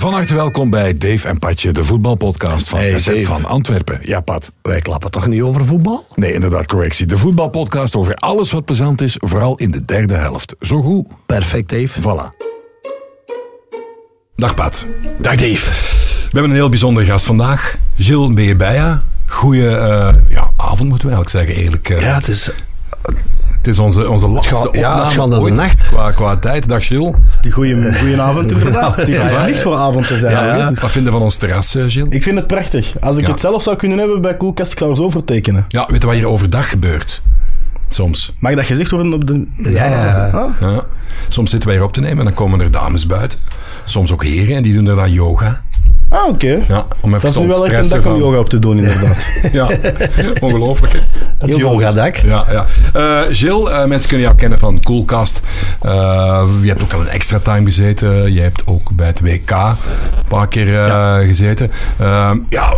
Van harte welkom bij Dave en Patje, de voetbalpodcast van Hey, SZ van Antwerpen. Ja, Pat. Wij klappen toch niet over voetbal? Nee, inderdaad, correctie. De voetbalpodcast over alles wat plezant is, vooral in de derde helft. Zo goed. Perfect, Dave. Voilà. Dag Pat. Dag, Dave. We hebben een heel bijzondere gast vandaag. Gilles Bejebeja. Goeie eh, ja, avond moeten we eigenlijk zeggen, eerlijk. eh. Ja, het is... Het is onze, onze laatste gaat- ja, opname naar de ooit nacht. Qua, qua tijd. Dag Gilles. Goeie, goedenavond inderdaad. Het is Ja, dus voor avond te zijn. Ja, dus Wat vinden van ons terras, eh, Gilles? Ik vind het prachtig. Als ik Ja. het zelf zou kunnen hebben bij Coolcast, ik zou er zo voor tekenen. Ja, weet je wat hier overdag gebeurt? Soms. Mag dat gezegd worden op de... Ja, ja. Ah, Ja. Soms zitten wij hier op te nemen en dan komen er dames buiten. Soms ook heren en die doen er dan yoga. Ah, oké. Ja, om even Dat is nu wel echt een om van- yoga op te doen, inderdaad. Ja, ongelooflijk. Heel yogadak. Ja, ja. Eh, Gilles, eh, mensen kunnen jou kennen van Coolcast. Eh, je hebt ook al een extra time gezeten. Je hebt ook bij het WK een paar keer eh, gezeten. Eh, ja,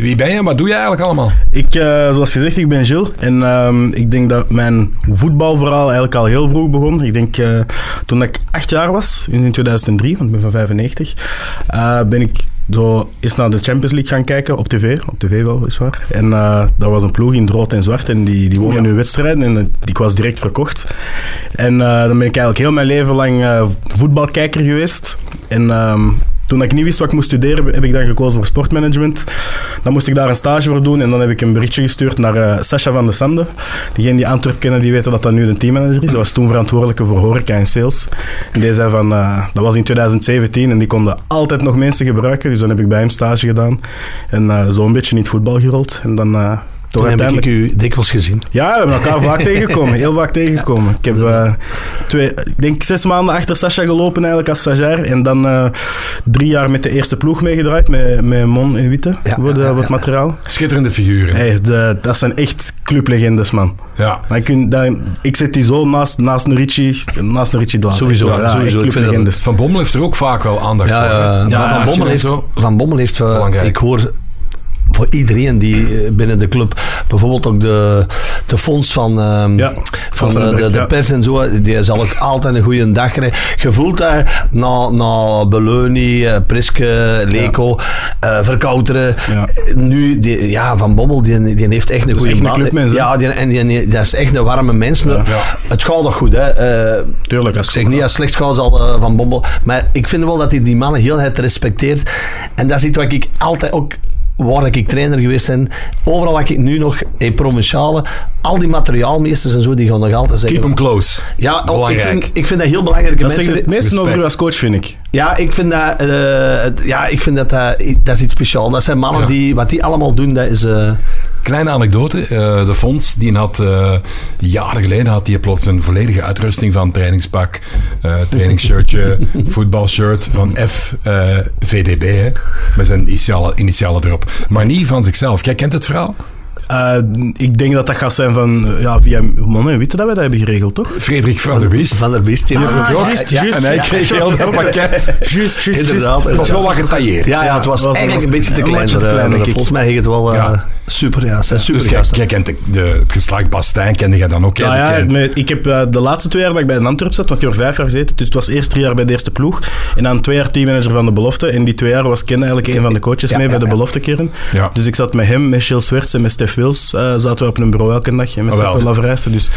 wie ben je? Wat doe je eigenlijk allemaal? Ik, eh, zoals gezegd, ik ben Gilles. En ehm, ik denk dat mijn voetbalverhaal eigenlijk al heel vroeg begon. Ik denk, eh, toen ik acht jaar was, in 2003, want ik ben van 95, eh, ben ik zo eens naar de Champions League gaan kijken op tv. Op tv wel, is waar. En eh dat was een ploeg in het rood en zwart. En die, die wonnen nu wedstrijden. En eh, ik was direct verkocht. En eh, dan ben ik eigenlijk heel mijn leven lang voetbalkijker geweest. En... ehm, toen ik niet wist wat ik moest studeren, heb ik dan gekozen voor sportmanagement. Dan moest ik daar een stage voor doen en dan heb ik een berichtje gestuurd naar eh Sascha van de Sande. Diegenen die Antwerp kennen, die weten dat dat nu de teammanager is. Dat was toen verantwoordelijke voor horeca en sales. En die zei van, eh, dat was in 2017 en die konden altijd nog mensen gebruiken. Dus dan heb ik bij hem stage gedaan en eh, zo een beetje in het voetbal gerold. En dan eh, toch Toen heb ik u dikwijls gezien. Ja, we hebben elkaar vaak tegengekomen. Heel vaak tegengekomen. Ik heb eh, twee, ik denk zes maanden achter Sascha gelopen eigenlijk als stagiair. En dan eh, drie jaar met de eerste ploeg meegedraaid. Met, met Mon en Witte Ja, voor, de, ja, ja, voor het ja. materiaal. Schitterende figuren. Hey, de, dat zijn echt clublegendes, man. Ja. Dan kun, dan, ik zet die zo naast, naast een Richie, naast Dwaal. Sowieso, sowieso. clublegendes. Van Bommel heeft er ook vaak wel aandacht Ja, voor. ja, maar Van Bommel heeft, zo. Van Bommel heeft ik hoor voor iedereen die eh, binnen de club, bijvoorbeeld ook de, de fonds van, ehm, Ja, van Van eh, de, de pers en zo, die zal ook altijd een goede dag krijgen. Je voelt dat na, na Beleuni, eh, Priske, Leco, eh Verkouteren, Ja. nu, die, ja, Van Bommel, die, die heeft echt een goede hè? Ja, die, en die, die- dat is echt een warme mens. Ja. Het gaat nog goed, hè. Tuurlijk. Als ik zeg niet als slecht gaan zal Van Bommel. Maar ik vind wel dat hij die mannen heel het respecteert. En dat is iets wat ik altijd ook... Waar ik trainer geweest ben, overal wat ik nu nog in provinciale, al die materiaalmeesters en zo, die gaan nog altijd zeggen. Keep them close. ja, oh, ik vind, ik vind dat heel belangrijk. Dat Mensen, het meeste over u als coach, vind ik. ja, ik vind dat, eh, ja, ik vind dat, dat, dat is iets speciaals. Dat zijn mannen Ja. die, wat die allemaal doen, dat is... eh, Kleine anekdote. eh, de fonds die had eh, jaren geleden had die plots een volledige uitrusting van trainingspak, eh trainingsshirtje, voetbalshirt van FVDB. hè, met zijn initialen, initialen erop. Maar niet van zichzelf. Jij kent het verhaal? Eh, ik denk dat dat gaat zijn van, ja, via Mon en Witte dat wij dat hebben geregeld, toch? Frederik van der Wiest. van der Beest. die heeft het ook. Ja, juist. En hij kreeg heel dat pakket. Juist, juist, Inderdaad. Het was wel wat getailleerd. Ja, ja, het was, Ja, was- eigenlijk was een beetje te klein. te eh, klein, denk ik. volgens mij ging het wel eh, Ja. super. Ja, het zijn super Dus jij, kent de, de, het geslacht Bastijn, kende jij dan ook? Ja, ja, nee, ik heb de laatste twee jaar dat ik bij de Antwerp zat, want ik heb er vijf jaar gezeten, dus het was eerst drie jaar bij de eerste ploeg en dan twee jaar teammanager van de belofte. En die twee jaar was Ken eigenlijk een van de coaches Ja, mee bij ja, de ja. beloftekern. Ja. Dus ik zat met hem, met Gilles Swerts en met Stef Wils, eh, zaten we op een bureau elke dag en met Ah, wel. Sappel Lavrijsen. Dus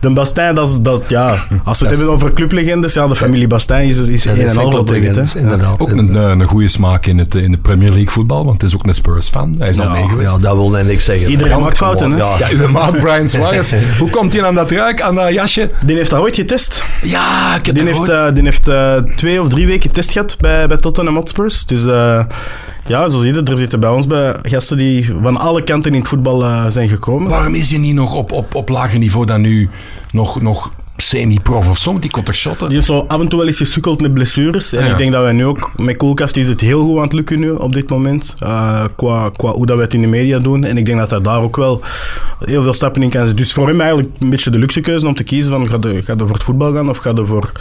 de Bastijn, dat is, dat, ja, als we het Dat hebben over clublegendes, ja, de familie Bastijn is, is een en al wat inderdaad. Ook een, eh, een goede smaak in, het, in de Premier League voetbal, want het is ook een Spurs-fan. Hij is al Ja, mee geweest. Ja, dat wil niks zeggen. Iedereen maakt fouten, hè? Ja. Uw maat Brian Suarez. Hoe komt hij aan dat ruik, aan dat jasje? Die heeft dat ooit getest. Ja, ik heb Die dat heeft, eh, die heeft eh, twee of drie weken test gehad bij, bij Tottenham Hotspurs. Dus eh, ja, zo zie je, er zitten bij ons bij gasten die van alle kanten in het voetbal eh, zijn gekomen. Waarom is hij niet nog op, op, op lager niveau dan nu nog, nog semi-prof of zo? Want die kon toch shotten? Die heeft zo af en toe wel eens gesukkeld met blessures. En Ja. ik denk dat wij nu ook, met Koelkast is het heel goed aan het lukken nu op dit moment. eh, qua, qua hoe dat wij het in de media doen. En ik denk dat hij daar ook wel heel veel stappen in kan zetten. Dus voor hem eigenlijk een beetje de luxe keuze om te kiezen van ga je, ga je voor het voetbal gaan of ga je voor,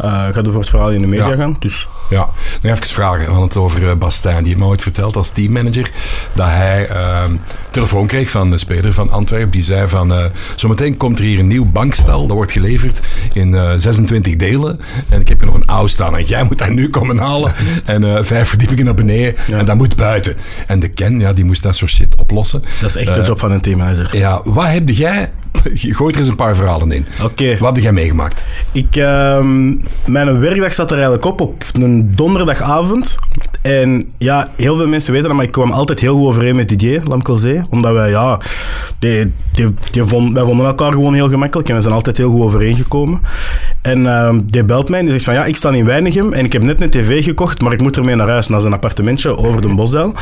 eh, ga je voor het verhaal in de media Ja. gaan. Dus Ja, nog even vragen. We hadden het over uh, Bastijn. Die heeft me ooit verteld als teammanager dat hij uh, telefoon kreeg van de speler van Antwerpen. Die zei van, uh, zometeen komt er hier een nieuw bankstel. Dat wordt geleverd in uh, 26 delen. En ik heb hier nog een oude staan. En jij moet dat nu komen halen. En vijf verdiepingen naar beneden. Ja. En dat moet buiten. En de Ken, ja, die moest dat soort shit oplossen. Dat is echt de job van een teammanager. Ja, wat heb jij Gooi er eens een paar verhalen in. Oké. Wat heb jij meegemaakt? Ik, uh, mijn werkdag zat er eigenlijk op op een donderdagavond. En ja, heel veel mensen weten dat, maar ik kwam altijd heel goed overeen met Didier Lamkelzee. Omdat wij, ja, die, die, die vond, wij vonden elkaar gewoon heel gemakkelijk en we zijn altijd heel goed overeengekomen. En uh, die belt mij en die zegt van, ja, ik sta in Weinigem en ik heb net een tv gekocht, maar ik moet ermee naar huis, naar zijn appartementje over de Bosdel.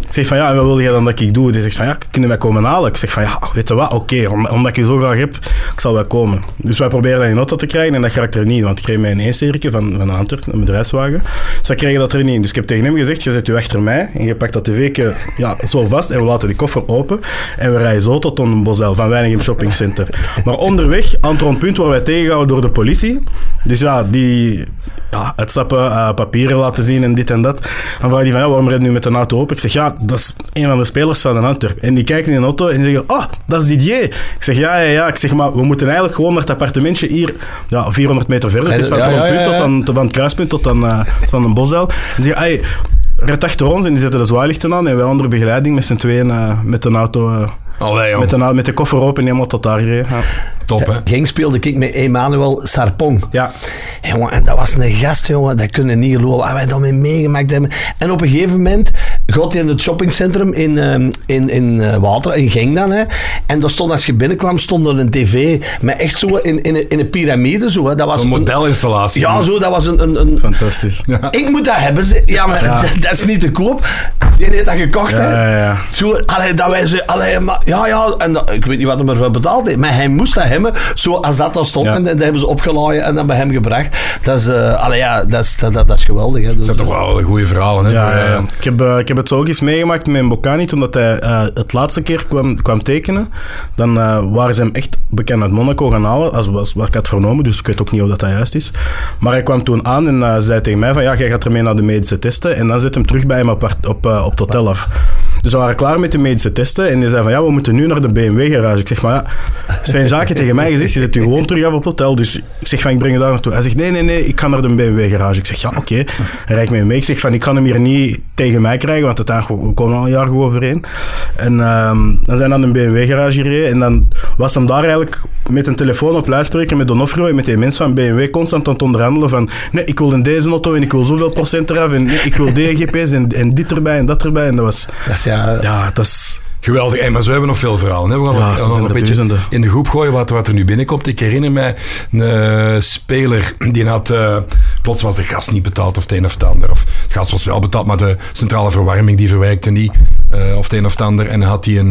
Ik zeg van ja, wat wil je dan dat ik doe? Die zegt van ja, kunnen wij komen halen? Ik zeg van ja, weet je wat, oké, omdat ik je zo graag heb, ik zal wel komen. Dus wij proberen dat in auto te krijgen en dat raakt er niet, want ik kreeg mij een eensterke van, van Antwerpen, een bedrijfswagen. Dus wij kregen dat er niet. Dus ik heb tegen hem gezegd, je zet u achter mij en je pakt dat de weken ja, zo vast en we laten die koffer open en we rijden zo tot een Bosel van Shopping Center. Maar onderweg, Antron Punt, waar wij tegengehouden door de politie. Dus ja, die ja, uitstappen, uh, papieren laten zien en dit en dat. Dan vraagt hij van ja, waarom rijdt nu met een auto open? Ik zeg ja, dat is een van de spelers van een Antwerp. En die kijken in de auto en die zeggen, oh, dat is Didier. Ik zeg, ja, ja, ja. Ik zeg, maar we moeten eigenlijk gewoon naar het appartementje hier, ja, 400 meter verder. Het is van, ja, ja, ja, tot aan, van het kruispunt tot aan uh, van een bosdel. En zeggen, hey, red achter ons en die zetten de zwaailichten aan en wij andere begeleiding met z'n tweeën uh, met een auto... Uh, Allee, met, de, met de koffer open helemaal tot daar gereden. Ja. Top, hè? Genk speelde ik met Emmanuel Sarpong. Ja. Jongen, en dat was een gast, jongen. Dat kunnen niet geloven. Wat wij daarmee meegemaakt hebben. En op een gegeven moment gaat hij in het shoppingcentrum in, um, in, in uh, Water, in Genk dan. Hè. En daar stond, als je binnenkwam, stond er een tv met echt zo in, in, een, in een piramide. Zo, hè. Dat was een modelinstallatie. Ja, zo. Dat was een... een, een Fantastisch. Ja. Ik moet dat hebben. Ze. Ja, maar ja. Dat, dat, is niet te koop. Die heeft dat gekocht, ja, hè. Ja, ja. Zo, allee, dat wij ze... Allee, maar, ja, ja. En dat, ik weet niet wat hij ervoor betaald heeft. Maar hij moest dat hebben. Zo als dat dan stond. En dat hebben ze opgelaaien en dan bij hem gebracht. Dat is, uh, allee, ja, dat is, dat, dat, dat is geweldig. Hè. Dat is toch wel een goede verhaal, hè? Ja, ja, ja. Ik, heb, uh, ik heb het zo ook eens meegemaakt met Bocani toen dat hij uh, het laatste keer kwam, kwam tekenen. Dan waren ze hem echt bekend uit Monaco gaan halen, als, als wat ik had vernomen. Dus ik weet ook niet of dat, dat juist is. Maar hij kwam toen aan en zei tegen mij van ja, jij gaat ermee naar de medische testen. En dan zet hem terug bij hem op, op, op, op het hotel af. Dus we waren klaar met de medische testen. En die zei van ja, we moeten nu naar de BMW-garage. Ik zeg maar ja, Sven Zaken tegen mij gezegd, je zet u gewoon terug af op het hotel. Dus ik zeg van ik breng je daar naartoe. Hij zegt nee, nee, nee, ik ga naar de BMW-garage. Ik zeg ja, oké. Hij rijdt mij mee. Ik zeg van ik kan hem hier niet tegen mij krijgen, want het we komen al een jaar goed overeen. En um, dan zijn we naar de BMW-garage gereden. En dan was hem daar eigenlijk met een telefoon op luidspreker met Donofrio en met die mensen van BMW constant aan het onderhandelen van nee, ik wil in deze auto en ik wil zoveel procent eraf en nee, ik wil DGP's en, en dit erbij en dat erbij. En dat was... Dat is ja... Ja, dat is... Geweldig. Maar zo hebben we nog veel verhalen. Hè? We gaan, Ja, nog- een beetje duizenden. in de groep gooien wat, wat er nu binnenkomt. Ik herinner mij een eh, speler die had... eh, plots was de gas niet betaald of het een of het ander. Of het gas was wel betaald, maar de centrale verwarming die verwijkte niet. eh, of het een of het ander. En dan had hij een,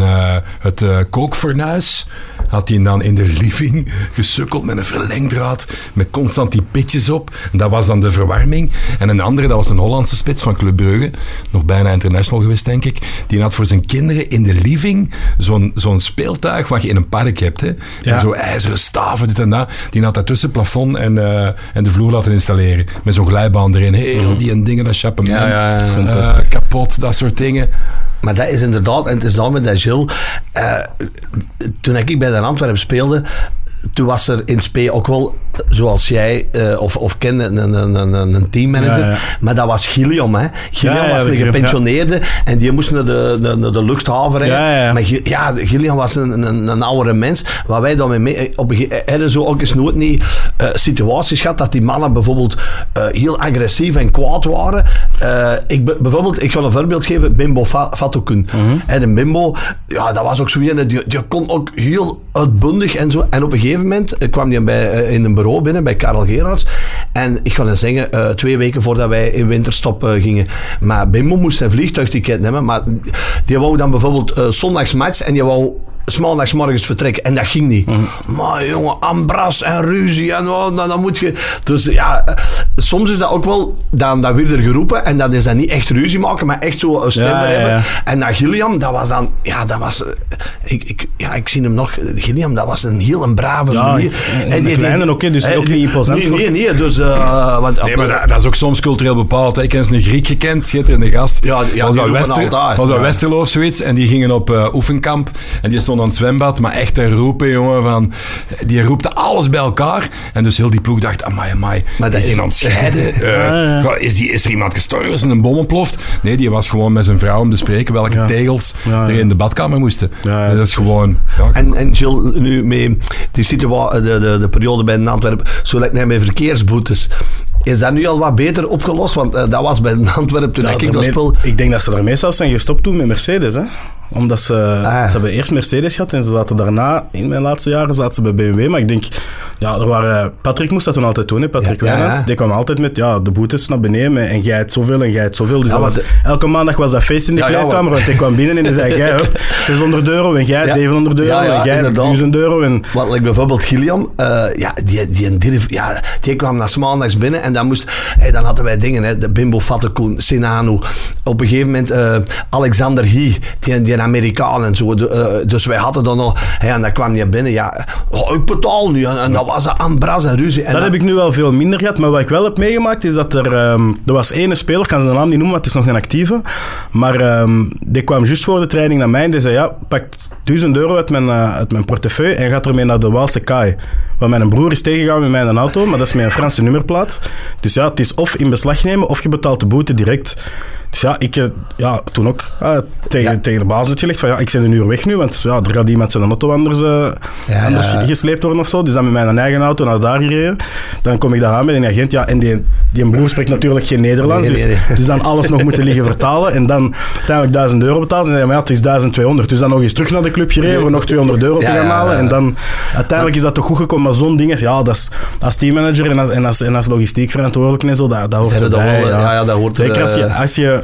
het kookfornuis had hij dan in de living gesukkeld met een verlengdraad. Met constant die pitjes op. En dat was dan de verwarming. En een andere, dat was een Hollandse spits van Club Brugge. Nog bijna international geweest, denk ik. Die had voor zijn kinderen in de living zo'n zo'n speeltuig wat je in een park hebt. Hè. Ja. Met zo ijzeren staven, dit en dat. Die had dat tussen het plafond en, eh, en de vloer laten installeren. Met zo'n glijbaan erin. Heel die en dingen, dat chappement. Ja, eh, kapot, dat soort dingen. Maar dat is inderdaad, en het is dan met dat Gilles. eh, toen ik bij de Antwerpen speelde, toen was er in SP ook wel, zoals jij eh, of, of kende, een, een, een, teammanager. Ja, ja. Maar dat was Gilliam. Hè. Gilliam Ja, was een gepensioneerde en die moest naar de, naar de luchthaven Ja, ja. Maar ja, Gilliam was een, een, een oudere mens. Waar wij dan mee, mee op een ge- hadden zo ook eens nooit niet eh, situaties gehad dat die mannen bijvoorbeeld eh, heel agressief en kwaad waren. Eh, ik, be- bijvoorbeeld, ik ga een voorbeeld geven, Bimbo Fa- Fatukun. Hè, de Bimbo, ja, dat was ook zo een, die, die kon ook heel uitbundig en zo. En op een gegeven moment eh, kwam hij bij, eh, in een bureau binnen bij Karel Gerards. En ik ga dan zeggen, eh, twee weken voordat wij in winterstop eh, gingen. Maar Bimbo moest zijn vliegtuigticket nemen. Maar die wou dan bijvoorbeeld eh zondagsmatch en die wou maandags morgens vertrekken. En dat ging niet. Maar jongen, ambras en ruzie en oh, dan, dan moet je... Dus ja, eh, soms is dat ook wel... Dan, dan weer er geroepen en dat is dan niet echt ruzie maken, maar echt zo een stem Ja, ja, hebben. ja. En dat Gilliam, dat was dan... Ja, dat was... eh, Ik, ik, ja, ik zie hem nog. Gilliam, dat was een heel een brave Ja, manier. en de kleine ook, hè, dus ook niet imposant Nee, nee, nee. Dus, uh, want, nee, maar dat, dat, is ook soms cultureel bepaald. Hè. Ik ken een Griek gekend, schitterende gast. Ja, ja was bij Wester, was bij Westerlo of zoiets. En die gingen op uh, oefenkamp. En die stond aan het zwembad. Maar echt te roepen, jongen. Van, die roepte alles bij elkaar. En dus heel die ploeg dacht, amai, amai. Maar is hij aan het scheiden? Uh, ja, is, die, is er iemand gestorven? Is er een bom ontploft? Nee, die was gewoon met zijn vrouw om te spreken welke tegels er in de badkamer moesten. Dat is gewoon... en, en Jill, nu mee die situatie, de, de, de periode bij Antwerpen, zo lijkt mij met verkeersboetes. Is dat nu al wat beter opgelost? Want uh, dat was bij Antwerpen toen ik dat spul... Ik denk dat ze daarmee zelfs zijn gestopt toen met Mercedes. Hè? Omdat ze, ah. ze hebben eerst Mercedes gehad en ze zaten daarna, in mijn laatste jaren, zaten ze bij BMW. Maar ik denk, ja, er waren, Patrick moest dat toen altijd doen, hè, Patrick ja, Wijnands. Die kwam altijd met, ja, de boetes naar beneden en jij het zoveel en jij het zoveel. Dus was, elke maandag was dat feest in de kleedkamer, want hij kwam binnen en hij zei, jij, 600 euro en jij 700 euro en jij 1000 euro. En... Wat, like bijvoorbeeld Gilliam, uh, ja, die, die, die, ja, die kwam na maandags binnen en dan moest, hey, dan hadden wij dingen, hè, de Bimbo Fattekoen, Sinanu. Op een gegeven moment uh, Alexander Guy, die, die Amerikaan en zo. Uh, dus wij hadden dan nog, hey, en dan kwam je binnen, ja, oh, ik betaal nu. En, en dat was een bras en ruzie. En dat, heb ik nu wel veel minder gehad, maar wat ik wel heb meegemaakt is dat er, um, er was ene speler, ik kan zijn naam niet noemen, want het is nog een actieve, maar um, die kwam juist voor de training naar mij en die zei, ja, pak 1000 euro uit mijn, uh, uit mijn portefeuille en gaat ermee naar de Waalse Kaai. Want mijn broer is tegengegaan met mijn auto, maar dat is met een Franse nummerplaat. Dus ja, het is of in beslag nemen of je betaalt de boete direct. Dus ja, ik eh, ja, toen ook uh, tegen, tegen de baas uitgelegd van ja, ik ben een uur weg nu, want ja, er gaat iemand zijn auto anders, uh, ja, anders gesleept worden of zo. Dus dan met mijn eigen auto naar daar gereden. Dan kom ik daar aan met een agent. Ja, en die, die broer spreekt natuurlijk geen Nederlands, dus, dus dan alles nog moeten liggen vertalen. En dan uiteindelijk 1000 euro betaald. En dan ja, het is 1200. Dus dan nog eens terug naar de club gereden voor nog 200 euro te gaan halen. En dan uiteindelijk is dat toch goed gekomen. Maar zo'n ding is, ja, dat is, als teammanager en als, en als, en als logistiek verantwoordelijk en zo, dat, dat hoort erbij. Wel, ja. ja, dat hoort Zeker als je, als je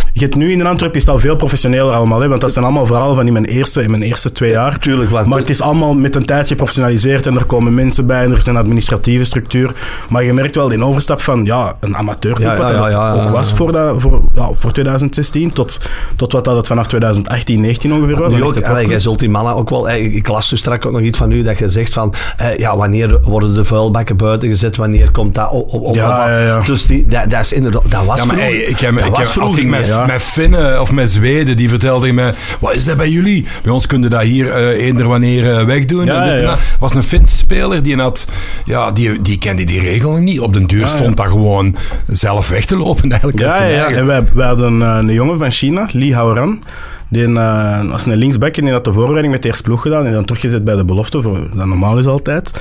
je hebt nu in Antwerpen is het al veel professioneler allemaal, hè, want dat zijn allemaal verhalen van in mijn eerste, in mijn eerste twee jaar. Tuurlijk, wat, maar het is allemaal met een tijd geprofessionaliseerd en er komen mensen bij en er is een administratieve structuur. Maar je merkt wel die overstap van ja, een amateurclub, ja, ja, ja, wat ook was voor, dat, voor, voor 2016, tot, tot wat dat het vanaf 2018, 19 ongeveer was. Nu ook, jij zult die mannen ook wel, ik las dus straks ook nog iets van u, dat je zegt van, eh, ja, wanneer worden de vuilbakken buiten gezet, wanneer komt dat op, op, op ja, ja, ja. Dus die, dat, dat is inderdaad, dat was ja, maar, vroeger, ik heb, dat ik was heb, vroeger, met Finnen of met Zweden, die vertelden me, wat is dat bij jullie? Bij ons kunnen dat hier uh, eender wanneer uh, wegdoen. Ja, en dit ja. was een Finse speler die had, ja, die, die kende die regel niet. Op den duur stond dat gewoon zelf weg te lopen eigenlijk. Ja, ja, en wij, wij hadden uh, een jongen van China, Li Haoran. Die uh, als een linksback en die had de voorbereiding met de eerste ploeg gedaan en dan teruggezet bij de belofte, voor, dat normaal is altijd.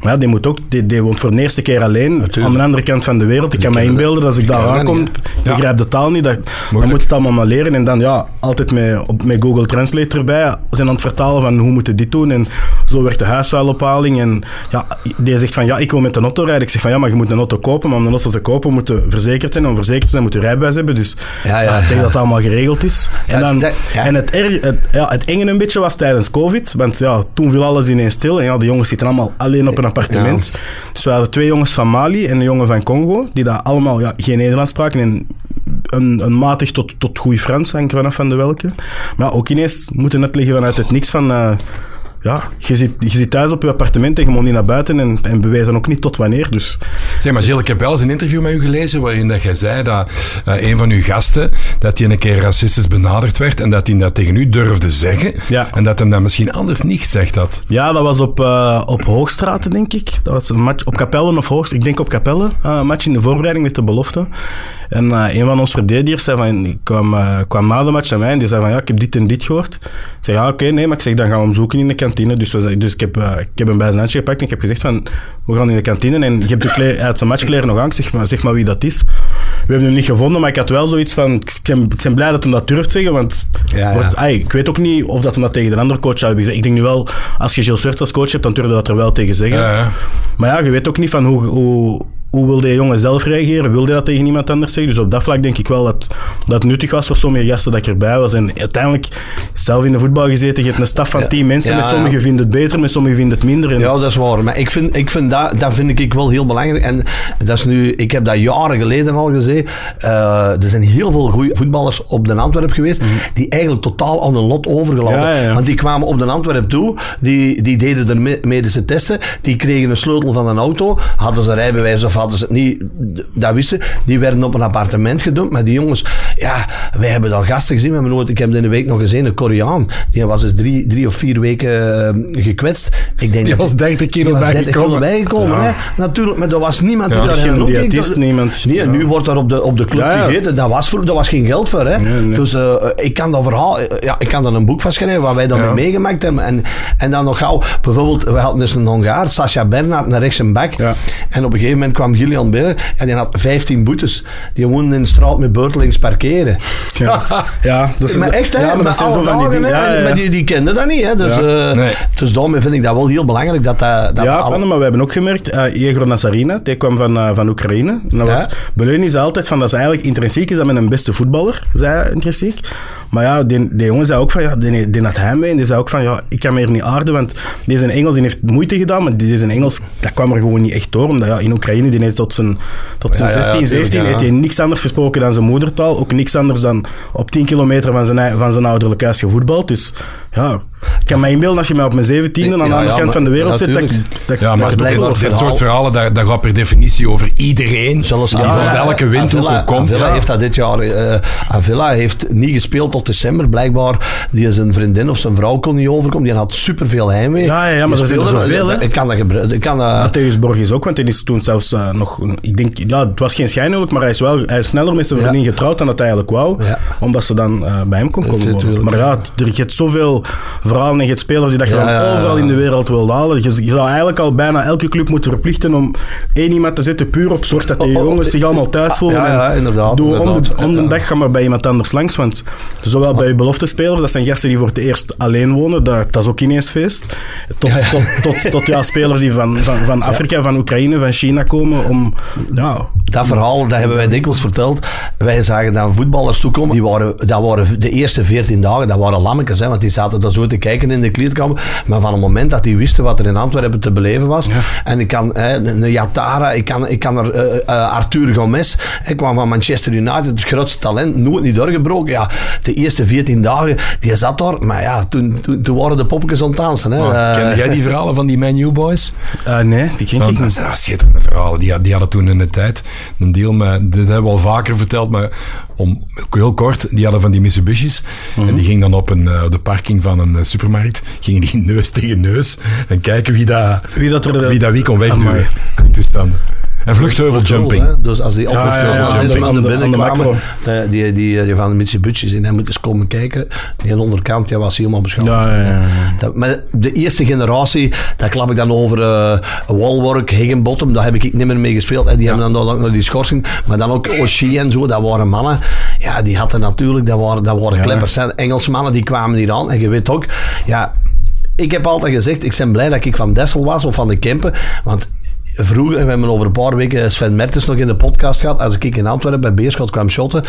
Maar ja, die, moet ook, die, die woont voor de eerste keer alleen Natuurlijk. aan de andere kant van de wereld. Ik kan me inbeelden, als ik daar aankom, ik ja. begrijp de taal niet, dat, dan moet het allemaal maar leren. En dan ja, altijd met, op, met Google Translate erbij zijn aan het vertalen van hoe moet je dit doen. En zo werkt de huisvuilophaling. En ja, die zegt van ja, ik wil met een auto rijden. Ik zeg van ja, maar je moet een auto kopen. Maar om een auto te kopen moet je verzekerd zijn. Om verzekerd te zijn moet je rijbewijs hebben. Dus ja, ja, ik denk dat het allemaal geregeld is. En, dan, en het, het, ja, het enge een beetje was tijdens COVID. Want ja, toen viel alles ineens stil. En ja, de jongens zitten allemaal alleen op een appartement. Dus we hadden twee jongens van Mali en een jongen van Congo, die daar allemaal ja, geen Nederlands spraken en een, een matig tot, tot goed Frans, hangt vanaf van de welke. Maar ook ineens moeten het liggen vanuit het niks van... Uh, ja, je zit, je zit thuis op je appartement en je moet niet naar buiten en, en bewijzen ook niet tot wanneer. Dus. Zeg maar, Gilles, ik heb wel eens een interview met u gelezen waarin dat jij zei dat uh, een van uw gasten, dat hij een keer racistisch benaderd werd en dat hij dat tegen u durfde zeggen ja. en dat hem dat misschien anders niet gezegd had. Ja, dat was op, uh, op Hoogstraten, denk ik. Dat was een match op Capelle of Hoogstraat. Ik denk op Capelle, uh, een match in de voorbereiding met de belofte. En uh, een van ons verdedigers zei van, ik kwam, uh, kwam na de match naar mij en die zei van, ja, ik heb dit en dit gehoord. Ik zei, ja, oké, okay, nee, maar ik zeg, dan gaan we hem zoeken in de kantine. Dus, we, dus ik, heb, uh, ik heb hem bij zijn handje gepakt en ik heb gezegd van, we gaan in de kantine en je hebt de uit zijn matchkleren nog aan. zeg maar, zeg maar wie dat is. We hebben hem niet gevonden, maar ik had wel zoiets van, ik ben, ik ben blij dat hij dat durft zeggen, want ja, ja. ay, ik weet ook niet of dat hij dat tegen de andere coach zou hebben gezegd. Ik denk nu wel, als je Gilles Surts als coach hebt, dan durfde dat er wel tegen zeggen. Ja, maar ja, je weet ook niet van hoe, hoe hoe wil die jongen zelf reageren? Wil hij dat tegen iemand anders zeggen? Dus op dat vlak denk ik wel dat dat nuttig was voor sommige gasten dat ik erbij was. En uiteindelijk, zelf in de voetbal gezeten, je hebt een staf van tien mensen. met sommigen vinden het beter, met sommigen vinden het minder. En... Ja, dat is waar. Maar ik vind, ik vind dat, dat vind ik wel heel belangrijk. En dat is nu, ik heb dat jaren geleden al gezien. Uh, er zijn heel veel goede voetballers op de Antwerp geweest, mm. die eigenlijk totaal aan hun lot overgelaten. Want die kwamen op de Antwerp toe, die, die deden er medische testen, die kregen een sleutel van een auto, hadden ze rijbewijs of hadden ze het niet, dat wisten. Die werden op een appartement gedumpt. Maar die jongens, ja, wij hebben dan gasten gezien. We hebben nooit, ik heb in de week nog gezien, een Koreaan. Die was dus drie, drie of vier weken eh, gekwetst. Ik denk Die dat- was 30 kilo die was 30 kilo bijgekomen. bijgekomen. Ja. Hè? Natuurlijk, maar er was niemand die Ja, daar geen diëtist, niemand. Nee, Ja. nu wordt er op de, op de club gegeten. Dat was, vroeger- dat was geen geld voor. Hè? Nee, nee. Dus eh, ik kan dat verhaal, eh, ja, ik kan dan een boek van schrijven waar wij dan mee meegemaakt hebben. En, en dan nog gauw, bijvoorbeeld, we hadden dus een Hongaar, Sascha Bernhard, naar rechts en back. En op een gegeven moment kwam Gillian binnen en die had 15 boetes. Die woonde in de straat met beurtelings parkeren. Ja, ja, dat is, maar echt, hè? ja, maar dat zijn zo van die dingen. Ja, ja. Maar die, die kenden dat niet. Hè? Dus, Ja. eh, Nee. dus daarmee vind ik dat wel heel belangrijk dat dat... dat ja, alle- maar we hebben ook gemerkt, eh Igor Nazarina, die kwam van, eh, van Oekraïne. En dat Ja. was, Beleuni zei altijd van, dat is eigenlijk intrinsiek is dat met een beste voetballer, zei intrinsiek. Maar ja, die, die jongen zei ook van, ja, die, die had heimwee. En die zei ook van, ja, ik kan me hier niet aarden, want deze Engels die heeft moeite gedaan, maar deze Engels, dat kwam er gewoon niet echt door. Omdat ja, in Oekraïne, die heeft tot zijn, tot zijn Ja, ja, ja, 16, tuurlijk, 17, ja. heeft hij niks anders gesproken dan zijn moedertaal. Ook niks anders dan op 10 kilometer van zijn, van zijn ouderlijk huis gevoetbald. Dus ja, ik kan me inbeelden als je mij op mijn 17e aan de Ja, andere ja, kant van de wereld zit, dat, dat, Ja, maar dit, soort verhalen, dat, dat gaat per definitie over iedereen. Zelfs die van welke windhoek ook komt. Avila Ja. heeft dat dit jaar... eh Avila heeft niet gespeeld tot december. Blijkbaar, die zijn vriendin of zijn vrouw kon niet overkomen. Die had superveel heimwee. Ja, ja, ja, maar er zijn er zoveel, hè. Ik kan dat gebruiken. Ik kan dat... Matthäus Borges ook, want hij is toen zelfs eh, nog, ik denk, ja, het was geen schijnhuwelijk, maar hij is wel hij is sneller met zijn Ja. vriendin getrouwd dan dat hij eigenlijk wou, Ja. omdat ze dan eh, bij hem kon komen wonen. Natuurlijk, Maar ja, er je hebt zoveel verhalen en je hebt spelers die dat je dan overal in de wereld wil halen. Je, je zou eigenlijk al bijna elke club moeten verplichten om één iemand te zetten, puur op zorg dat die Oh, jongens zich allemaal thuis voelen. ja, ja, inderdaad, Doe om de, inderdaad. om de dag ga maar bij iemand anders langs, want zowel bij beloftespelers, dat zijn gasten die voor het eerst alleen wonen, dat, dat is ook ineens feest. Tot, tot, tot, tot ja, spelers die van, van, van Afrika, van Oekraïne, van China komen om... Ja, Dat verhaal, dat hebben wij dikwijls verteld. Wij zagen dan voetballers toekomen. Die waren, dat waren de eerste 14 dagen, dat waren lammetjes. Hè, want die zaten daar zo te kijken in de kleedkamer. Maar van het moment dat die wisten wat er in Antwerpen te beleven was. En ik kan, hè, een Yatara, ik kan, ik kan er eh, eh, Arthur Gomez. Ik kwam van Manchester United, het grootste talent. Nooit niet doorgebroken. Ja, de eerste 14 dagen, die zat daar. Maar ja, toen, toen, toen waren de poppetjes aan het dansen. Hè. Maar Eh, Ken jij die verhalen van die Man U boys? Eh, nee, die ken ik dat niet. zijn schitterende verhalen. Die, die hadden toen in de tijd een deal met... Dit hebben we al vaker verteld, maar om, heel kort. Die hadden van die Mitsubishi's. En die gingen dan op een, eh, de parking van een supermarkt. Gingen die neus tegen neus. En kijken wie dat Wie dat er... wie, dat wie kon wegduwen. Toestanden. En vluchtheuveljumping. Hè? Dus als die op Ja, het ja, veld ja, van aan de- man aan naar de- binnen aan de kwamen, macro. de- die, die, die van de Mitsubushi's in, hij moet eens komen kijken. Die aan de onderkant, die was helemaal beschadigd. Ja, ja, ja. Dat, maar de eerste generatie, daar klap ik dan over eh Wallwork, Higginbottom, daar heb ik niet meer mee gespeeld. En die hebben dan ook nog die schorsing. Maar dan ook Oshie en zo, dat waren mannen. Ja, die hadden natuurlijk, dat waren, dat waren Ja. kleppers. hè. Engelse mannen, die kwamen hier aan. En je weet ook, ja, ik heb altijd gezegd, ik ben blij dat ik van Dessel was of van de Kempen. Want vroeger, we hebben over een paar weken Sven Mertens nog in de podcast gehad. Als ik in Antwerpen bij Beerschot kwam shotten.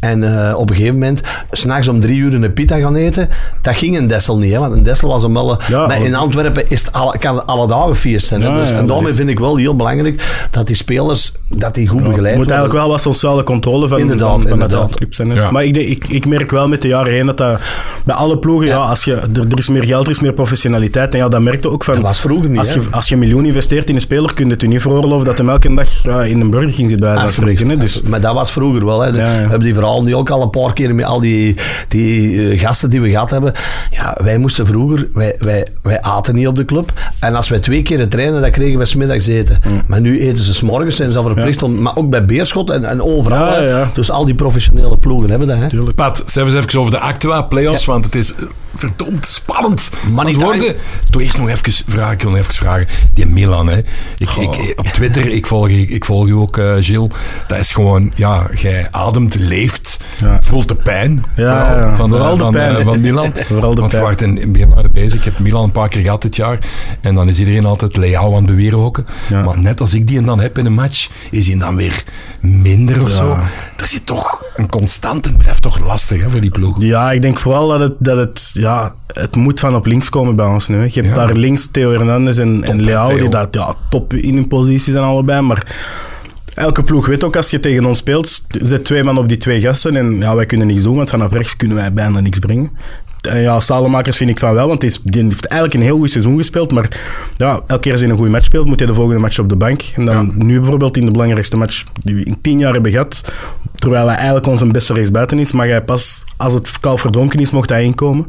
En eh, op een gegeven moment, s'nachts om drie uur een pita gaan eten. Dat ging in Dessel niet, hè, want in Dessel was een melle. Ja, maar in Antwerpen is het alle, kan het alle dagen feest zijn. Hè, Ja, dus, ja, en dat daarmee is- vind ik wel heel belangrijk dat die spelers dat die goed begeleid moet worden. eigenlijk wel wat sociale controle van, Inderdaad, van, van inderdaad. de clubs zijn. hè. Ja. Maar ik, denk- ik, ik merk wel met de jaren heen dat dat bij alle ploegen, ja. als je, er, er is meer geld, er is meer professionaliteit. En ja, dat merkte ook van... Dat was vroeger niet, Als je, als je een miljoen investeert in een speler, kun je het je niet veroorloven dat hij elke dag ja, in een Burger King zit bij spreken. Hè. Dus, Maar dat was vroeger wel. Hè. Ja, ja. We hebben die verhaal nu ook al een paar keer met al die, die eh, gasten die we gehad hebben. Ja, wij moesten vroeger, wij, wij, wij aten niet op de club. En als wij twee keer trainen, dan kregen we smiddags eten. Maar nu eten ze s'morgens, zijn ze al verplicht om, maar ook bij Beerschot en, en overal. Ja, hè. ja. Dus al die professionele ploegen hebben dat. Hè. tuurlijk. Pat, zeg eens even over de Actua playoffs, want het is verdomd spannend. Het worden. Toch eerst nog even vragen, ik wil nog even vragen. Die Milan, hè. Ik, ik, op Twitter, ik volg, ik, ik volg u ook, eh Gilles. Dat is gewoon, ja, jij ademt, leeft, Ja. voelt de pijn. Ja, vooral ja, van, de, vooral de van, pijn. eh, van Milan. Vooral de Want pijn. wacht, en we waren bezig. Ik heb Milan een paar keer gehad dit jaar. En dan is iedereen altijd Leao aan het beweren. Maar net als ik die dan heb in een match, is hij dan weer minder of Ja. zo. Er zit toch een constante, het blijft toch lastig hè, voor die ploeg. Ja, ik denk vooral dat het, dat het, ja, het moet van op links komen bij ons nu. Je hebt daar links Theo Hernandez en, Leao, Theo. die dat, ja, top in hun positie zijn allebei. Maar elke ploeg weet ook, als je tegen ons speelt, zet twee man op die twee gasten. En ja, wij kunnen niks doen, want vanaf rechts kunnen wij bijna niks brengen. En ja, Salemakers vind ik van wel, want die, is, die heeft eigenlijk een heel goed seizoen gespeeld. Maar ja, elke keer als hij een goede match speelt, moet hij de volgende match op de bank. En dan nu bijvoorbeeld in de belangrijkste match die we in tien jaar hebben gehad, terwijl hij eigenlijk onze beste rechtsbuiten is, mag hij pas als het kalf verdronken is, mocht hij inkomen.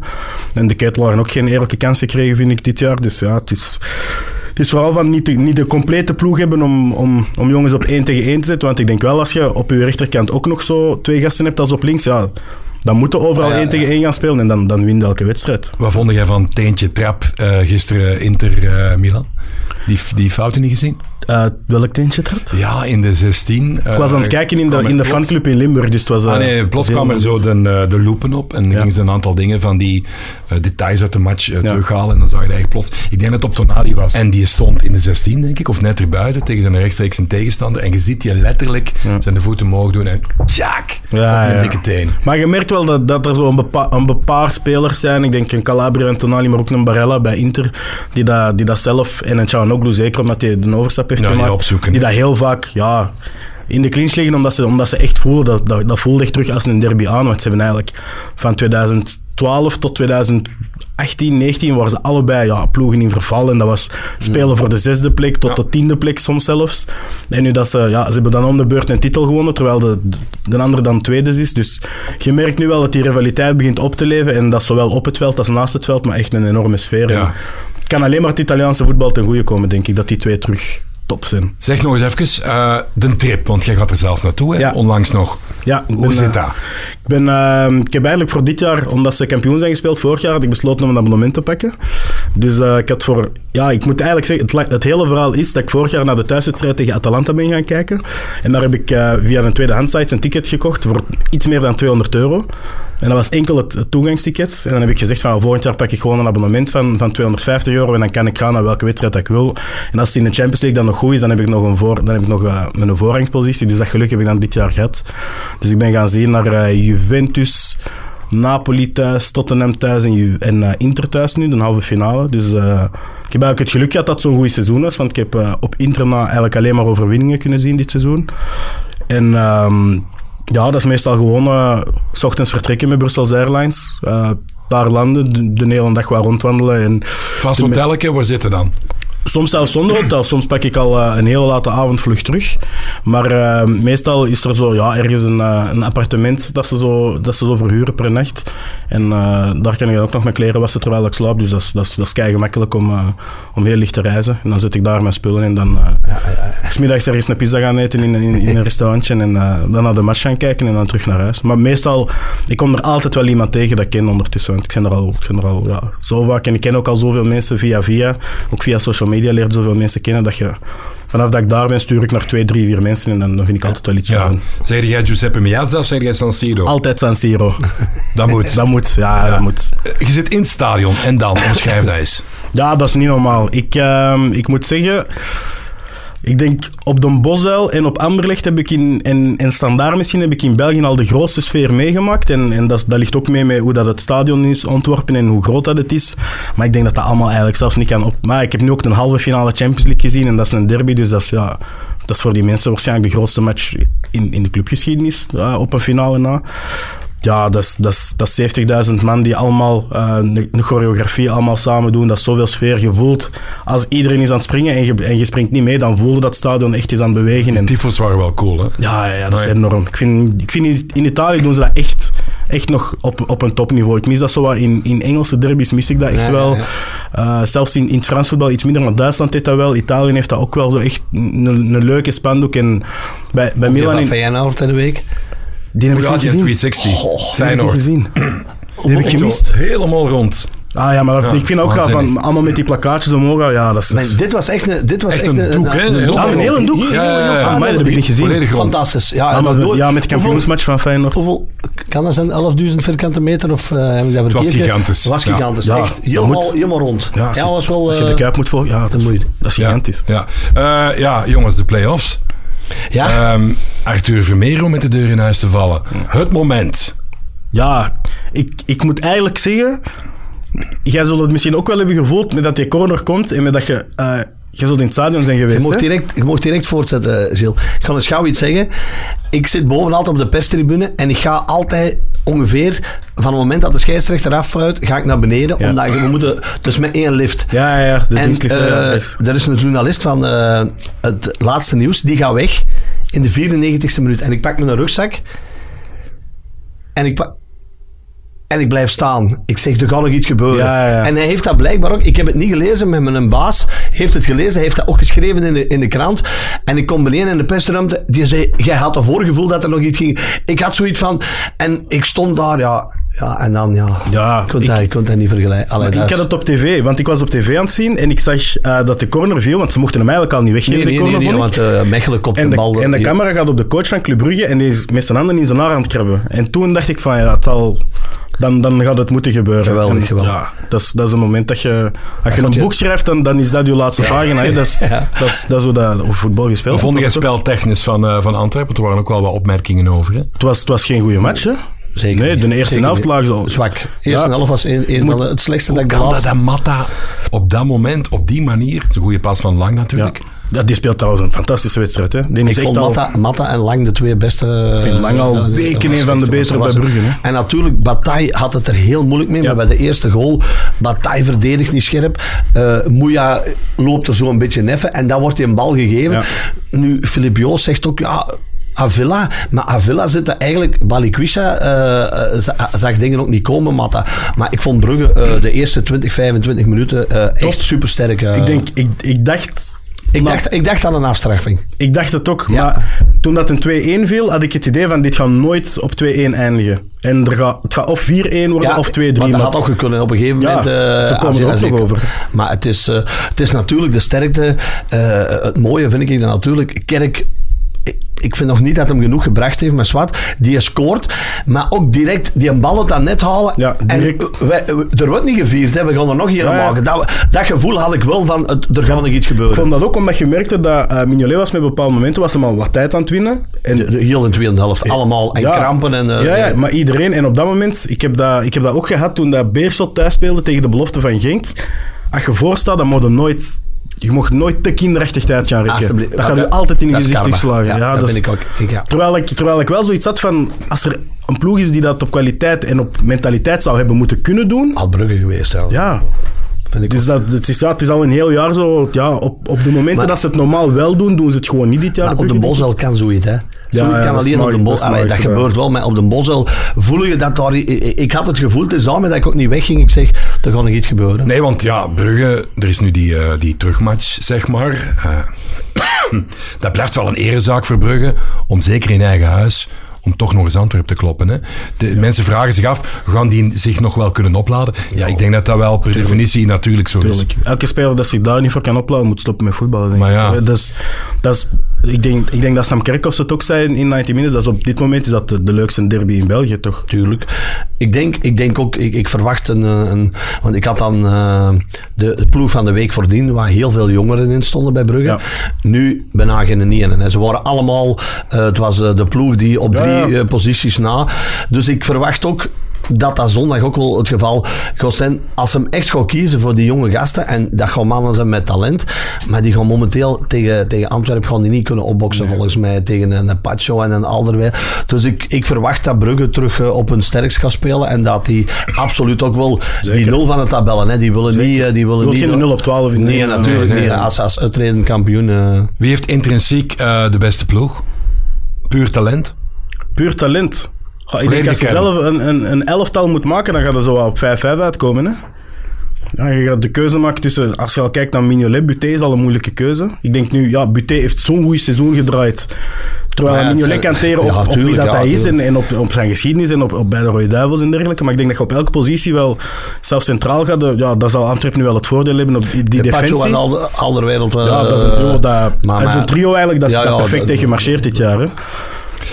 En de Ketelaar ook geen eerlijke kans gekregen, vind ik, dit jaar. Dus ja, het is... Het is vooral van niet de, niet de complete ploeg hebben om, om, om jongens op 1 tegen 1 te zetten. Want ik denk wel, als je op je rechterkant ook nog zo twee gasten hebt als op links, ja, dan moeten overal Ja, ja, 1 tegen 1 gaan spelen en dan, dan win je elke wedstrijd. Wat vond jij van Teentje Trap eh, gisteren Inter-Milan? die, die fouten niet gezien? Uh, welk teentje trap? Ja, in de 16. Ik was aan het kijken in de, in de fanclub in Limburg, dus het was... Ah, nee, plots kwam er zo de, de loopen op en dan Ja. gingen ze een aantal dingen van die details uit de match Ja. terughalen en dan zag je eigenlijk plots... Ik denk dat het op Tonali was en die stond in de 16, denk ik, of net erbuiten tegen zijn rechtstreeks een tegenstander en je ziet die letterlijk zijn de voeten omhoog doen en tjaak, Ja, op een ja. dikke teen. Maar je merkt wel dat, dat er zo een, bepa een bepaar spelers zijn. Ik denk een Calabria en Tonali, maar ook een Barella bij Inter. Die dat, die dat zelf, en een Çalhanoğlu zeker omdat hij de overstap heeft Ja, die gemaakt. opzoeken, die hè. dat heel vaak ja, in de clinch liggen omdat ze, omdat ze echt voelen. Dat, dat, dat voelde echt terug als een derby aan. Want ze hebben eigenlijk van 2012 tot 2018, 19 waren ze allebei ja, ploegen in verval. En dat was spelen voor de zesde plek tot de tiende plek soms zelfs. En nu dat ze, ja, ze hebben dan om de beurt een titel gewonnen, terwijl de, de andere dan tweede is. Dus je merkt nu wel dat die rivaliteit begint op te leven. En dat is zowel op het veld als naast het veld, maar echt een enorme sfeer. Ja. En Het kan alleen maar het Italiaanse voetbal ten goede komen, denk ik, dat die twee terug top zijn. Zeg nog eens even, eh, de trip, want jij gaat er zelf naartoe, hè? Ja. onlangs nog. Ja, Hoe ben, zit eh, dat? Ik, ben, eh, ik heb eigenlijk voor dit jaar, omdat ze kampioen zijn gespeeld vorig jaar, had ik besloten om een abonnement te pakken. Dus eh, ik had voor... Ja, ik moet eigenlijk zeggen, het, hele verhaal is dat ik vorig jaar naar de thuiswedstrijd tegen Atalanta ben gaan kijken. En daar heb ik eh, via een tweedehandsite een ticket gekocht voor iets meer dan 200 euro. En dat was enkel het, het toegangsticket. En dan heb ik gezegd van, volgend jaar pak ik gewoon een abonnement van, van 250 euro en dan kan ik gaan naar welke wedstrijd dat ik wil. En als het in de Champions League dan nog goed is, dan heb ik nog een, voor, dan heb ik nog, een voorrangspositie. Dus dat geluk heb ik dan dit jaar gehad. Dus ik ben gaan zien naar eh, Juventus, Napoli thuis, Tottenham thuis en, eh, Inter thuis nu, de halve finale. Dus eh, ik heb eigenlijk het geluk gehad dat het zo'n goed seizoen was, want ik heb op Inter na eigenlijk alleen maar overwinningen kunnen zien dit seizoen. En ehm, ja, dat is meestal gewoon s ochtends vertrekken met Brussels Airlines. daar landen, de, de hele dag wat rondwandelen. En Vast hotelletje, waar zitten dan? Soms zelfs zonder hotel. Soms pak ik al eh, een hele late avondvlucht terug. Maar eh, meestal is er zo ja, ergens een, eh, een appartement dat ze, zo, dat ze zo verhuren per nacht. En daar kan ik dan ook nog mijn kleren wassen terwijl ik slaap. Dus dat is, dat is, dat is kei gemakkelijk om, om heel licht te reizen. En dan zet ik daar mijn spullen en dan eh s middags ergens een pizza gaan eten in, in, in een restaurantje. En dan naar de match gaan kijken en dan terug naar huis. Maar meestal, ik kom er altijd wel iemand tegen dat ik ken ondertussen. Want ik ben er al, ik ben er al ja, zo vaak. En ik ken ook al zoveel mensen via via. Ook via social media leert zoveel mensen kennen dat je... Vanaf dat ik daar ben, stuur ik naar twee, drie, vier mensen en dan, vind ik altijd wel iets Ja. aan. Zeg jij Giuseppe Meazza of zeg jij San Siro? Altijd San Siro. dat moet. dat moet, ja, dat moet. Je zit in het stadion en dan, omschrijf dat eens. Ja, dat is niet normaal. Ik, ehm, ik moet zeggen, ik denk op Don Bosel en op Anderlecht heb ik in, en, en Standaard misschien heb ik in België al de grootste sfeer meegemaakt. En, en dat, dat ligt ook mee met hoe dat het stadion is ontworpen en hoe groot dat het is. Maar ik denk dat dat allemaal eigenlijk zelfs niet kan op... Maar ik heb nu ook een halve finale Champions League gezien en dat is een derby, dus dat is, ja, dat is voor die mensen waarschijnlijk de grootste match in, in de clubgeschiedenis, op een finale na. Ja, dat is, dat is, dat is 70.000 man die allemaal eh, een, een choreografie allemaal samen doen. Dat is zoveel sfeer. Je voelt, als iedereen is aan het springen en je, en je springt niet mee, dan voel je dat stadion echt is aan het bewegen. En, Tifos waren wel cool, hè? ja, ja, ja, dat is enorm. Ik vind, ik vind in, in Italië doen ze dat echt, echt nog op, op een topniveau. Ik mis dat zo wat in, in Engelse derbies, mis ik dat echt Ja, wel. ja, Eh, zelfs in, in het Frans voetbal iets minder, maar Duitsland heeft dat wel. Italië heeft dat ook wel zo echt een, een leuke spandoek. En bij, bij Milan in Feyenoord in de week. Die heb ik Ja, niet gezien. 360. Goh, Die heb ik gezien. Die heb ik Zo gemist. Helemaal rond. Ah ja, maar Ja, ik vind ook graag waanzinnig. van allemaal met die plakkaatjes omhoog. Ja, dat is... Maar dit was echt een, dit was Echt echt een doek, hè? Heel Ja, een hele doek. Ja, ja, ja. Ah, maar dat heb ik niet gezien. Fantastisch. Ja, Ja, en maar- ja, met de kampioensmatch van Feyenoord. Hoeveel, kan dat zijn? 11.000 vierkante meter? Of, eh, heb ik dat was verkeerd ge- gigantisch. Het was gigantisch. Ja, echt helemaal, moet. helemaal rond. Ja, als, je, was wel... als je de eh, Kuip moet volgen, ja, dat is, dat is Ja, gigantisch. ja. Eh, ja, jongens, de play-offs. Ja, Ehm, Arthur Vermeer om met de deur in huis te vallen. Het moment. Ja, ik, ik moet eigenlijk zeggen... Jij zult het misschien ook wel hebben gevoeld met dat die corner komt en met dat je... eh, je zult in het stadion zijn Je geweest, mocht, hè? direct, je mocht direct voortzetten, Gilles. Ik ga eens gauw iets zeggen. Ik zit boven altijd op de perstribune en ik ga altijd ongeveer van het moment dat de scheidsrechter affluit, ga ik naar beneden. Ja. Omdat je, we moeten, dus met één lift. Ja, ja, ja. De En dienstlift. eh, er is een journalist van eh, het laatste nieuws, die gaat weg in de 94ste minuut. En ik pak mijn rugzak en ik pak... En ik blijf staan. Ik zeg, er gaat nog iets gebeuren. Ja, ja. En hij heeft dat blijkbaar ook... Ik heb het niet gelezen, maar mijn baas heeft het gelezen. Hij heeft dat ook geschreven in de, in de krant. En ik kom beneden in de persruimte. Die zei, jij had een voorgevoel dat er nog iets ging. Ik had zoiets van... En ik stond daar, ja... ja en dan, ja... Ja, ik kon, ik- dat, ik kon dat niet vergelijken. Allee, Ik dat had is- het op tv, want ik was op tv aan het zien en ik zag eh, dat de corner viel, want ze mochten hem eigenlijk al niet weggeven, Nee, de nee, nee, corner, nee, ik. want uh, Mechelen En de bal... en de camera gaat op de coach van Club Brugge en die is met zijn handen in zijn haar aan het krabben. En toen dacht ik van, ja, het zal, dan, dan gaat het moeten gebeuren. Geweldig, En, geweldig. Ja, dat is, dat is een moment dat je... Als je een boek schrijft, dan, dan is dat je laatste pagina. hè. Dat, is, Ja. dat, is, dat is hoe dat op voetbal gespeeld Hoe vond je wordt. het spel technisch van, eh, van Antwerpen? Er waren ook wel wat opmerkingen over. Hè? Het was, het was geen goede match, hè? Zeker Nee, niet. de eerste helft ze al... Zwak. De eerste Ja. helft was een, een van de, het slechtste dat ik kan dat Matta op dat moment, op die manier, het is een goede pas van Lang natuurlijk, Ja. Ja, die speelt trouwens een fantastische wedstrijd, hè? Die Ik is echt vond al... Matta, Matta en Lang de twee beste... Ik vind Lang al eh, weken een van de betere bij Brugge, hè? En natuurlijk, Bataille had het er heel moeilijk mee. Ja. Maar bij de eerste goal, Bataille verdedigt niet scherp. Eh Moeja loopt er zo een beetje neffen. En dan wordt hij een bal gegeven. Ja. Nu, Filip Joos zegt ook, ja... Avila, maar Avila zit er eigenlijk, Balikwisha za- zag dingen ook niet komen, Matta. Maar ik vond Brugge eh, de eerste 20, 25 minuten eh, echt supersterk. Ik denk, ik, ik dacht... ik, Nou, dacht, ik dacht aan een afstraffing. Ik dacht het ook, Ja. maar toen dat een 2-1 viel, had ik het idee van dit gaat nooit op 2-1 eindigen. En er gaat, het gaat of 4-1 worden of 2-3. Maar dat maar- had ook gekund op een gegeven Ja, moment. ze komen als je- er ook nog over. Maar het is, eh, het is natuurlijk de sterkte. eh, het mooie vind ik dan natuurlijk. Kerk. Ik- vind nog niet dat hem genoeg gebracht heeft met Swat. Die scoort, maar ook direct die een bal uit dat net halen. Ja, direct. En wij- er wordt niet gevierd, hè. we gaan er nog hier aan ja. maken. Dat, dat gevoel had ik wel van, het, er gaat nog iets gebeuren. Ik vond dat ook omdat je merkte dat eh Mignolet was met bepaalde momenten was hem al wat tijd aan het winnen. En de, de, heel in de tweede helft, allemaal. En Ja. krampen. En, eh, ja, ja, maar iedereen. En op dat moment, ik heb dat, ik heb dat ook gehad toen dat Beerschot thuis speelde tegen de belofte van Genk. Als je voorstaat, dan moet je nooit... Je mocht nooit te kinderachtig tijd gaan rekken. Dat gaat je altijd in je gezicht slagen. Ja, Ja, dat is- vind ik ook. Ik, ja. Terwijl ik, terwijl ik wel zoiets had van... Als er een ploeg is die dat op kwaliteit en op mentaliteit zou hebben moeten kunnen doen... Had Brugge geweest. Ja. Ja, Vind ik dus dat, het, is, ja, het is al een heel jaar zo... Ja, op, op de momenten Maar- dat ze het normaal wel doen, doen ze het gewoon niet dit jaar. Maar op de. Bosel kan zoiets, hè. Zoiets ja, kan alleen op de Bosel. dat Dat ja. gebeurt wel, maar op de Bosel voel je dat daar... Ik, ik had het gevoel, het is daarmee dat ik ook niet wegging. Ik zeg, er gaat nog iets gebeuren. Nee, want ja, Brugge, er is nu die, eh, die terugmatch, zeg maar. Eh, dat blijft wel een erezaak voor Brugge, om zeker in eigen huis, om toch nog eens Antwerpen te kloppen. Hè. De, Mensen vragen zich af, gaan die zich nog wel kunnen opladen? Ja, ik denk dat dat wel per definitie natuurlijk zo is. Elke speler dat zich daar niet voor kan opladen, moet stoppen met voetballen. Denk Maar ja. Dat is, dat is, ik, denk, ik denk dat Sam Kerkhoffs het ook zei in 90 Minutes. Dat is op dit moment is dat de, de leukste derby in België, toch? Tuurlijk. Ik denk, ik denk ook, ik, ik verwacht een, eh, een... Want ik had dan eh, de, de ploeg van de week voordien, waar heel veel jongeren in stonden bij Brugge. Ja. Nu bijna geen ene. En ze waren allemaal... eh, het was de ploeg die op Ja, drie ja. posities na. Dus ik verwacht ook dat dat zondag ook wel het geval gaat zijn. Als ze hem echt gaan kiezen voor die jonge gasten, en dat gaan mannen zijn met talent, maar die gaan momenteel tegen, tegen Antwerpen gaan die niet kunnen opboksen, volgens mij, tegen een, Pacho en een Alderweil. Dus ik, ik verwacht dat Brugge terug eh, op hun sterkst gaat spelen en dat die absoluut ook wel die nul van de tabellen, hè, die willen niet... eh, Die willen niet geen 0 op 12 in Nee, de- natuurlijk nee, niet. nee. Als, als uitredend kampioen... eh, Wie heeft intrinsiek eh, de beste ploeg? Puur talent? Puur talent. Goh, ik denk als je zelf een, een, een elftal moet maken, dan gaat er zo op 5-5 uitkomen. Hè? Ja, je gaat de keuze maken tussen... Als je al kijkt naar Mignolet, Buté is al een moeilijke keuze. Ik denk nu, ja, Buté heeft zo'n goed seizoen gedraaid. Terwijl ja, Mignolet het kan teren op, ja, op wie dat ja, hij is en, en op, op zijn geschiedenis en op, op bij de Rode Duivels en dergelijke. Maar ik denk dat je op elke positie wel zelf centraal gaat. De- Ja, daar zal Antwerpen nu wel het voordeel hebben op die, die de Pacho defensie. en Alderwereld... eh, Ja, dat is een duo dat... maar- en zo'n maar- trio eigenlijk, dat, Ja, dat ja, perfect tegen gemarcheerd dit jaar. Hè?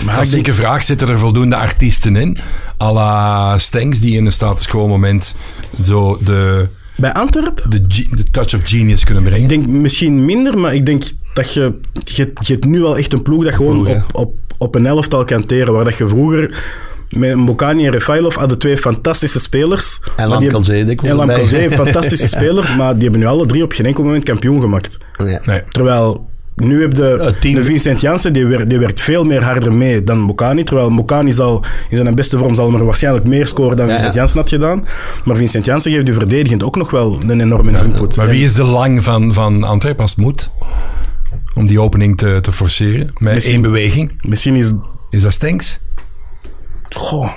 Maar ik Klassieke vraag, zitten er voldoende artiesten in? à la Stengs, die in een status quo moment zo de, Bij Antwerpen? de, de touch of genius kunnen brengen. Ik denk misschien minder, maar ik denk dat je... Je, je hebt nu wel echt een ploeg dat gewoon ploeg, op, op, op een elftal kan teren. Waar dat je vroeger met Mbokani en Refailov hadden twee fantastische spelers. En Lamkelzee, hebben- dikwijls En. Lamkelzee, een fantastische speler, maar die hebben nu alle drie op geen enkel moment kampioen gemaakt. Ja. Nee. Terwijl nu heb je de Vincent Janssen, die, wer- die werkt veel meer harder mee dan Mokani. Terwijl Mokani zal in zijn beste vorm zal maar waarschijnlijk meer scoren dan Ja, Vincent ja. Janssen had gedaan. Maar Vincent Janssen geeft u verdedigend ook nog wel een enorme input. Maar wie is de lang van, van Antwerpen als het moet? Om die opening te, te forceren. Met Misschien- één beweging. Misschien is... Is dat Stenks? Goh,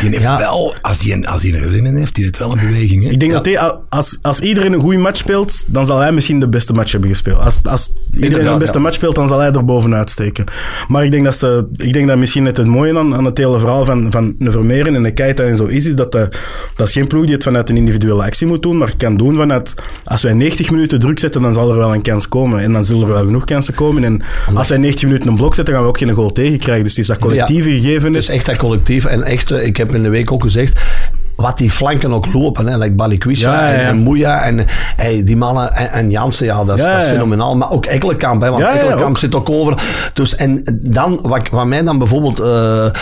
Die heeft Ja. wel, als hij, als er zin in heeft, die heeft wel een beweging. Hè? Ik denk dat hij, als, als iedereen een goede match speelt, dan zal hij misschien de beste match hebben gespeeld. Als, als iedereen Inderdaad, een beste ja. match speelt, dan zal hij er bovenuit steken. Maar ik denk dat, ze, ik denk dat misschien net het mooie aan, aan het hele verhaal van, van een Vermeeren en een Keita en zo is, is dat de, dat is geen ploeg die het vanuit een individuele actie moet doen, maar kan doen vanuit, als wij 90 minuten druk zetten, dan zal er wel een kans komen. En dan zullen er wel genoeg kansen komen. En als wij 90 minuten een blok zetten, gaan we ook geen goal tegenkrijgen. Dus het is dat collectieve gegeven Dus is. echt dat collectief. En echt, eh, ik heb in de week ook gezegd, wat die flanken ook lopen, hè, like Balikwisha Ja, ja, ja. en, en Moeja en hey, die mannen en, en Jansen, ja, dat is, dat fenomenaal. Maar ook Ekkelenkamp, hè, want Ekkelenkamp zit ook over. Dus, en dan, wat, wat mij dan bijvoorbeeld eh, eh,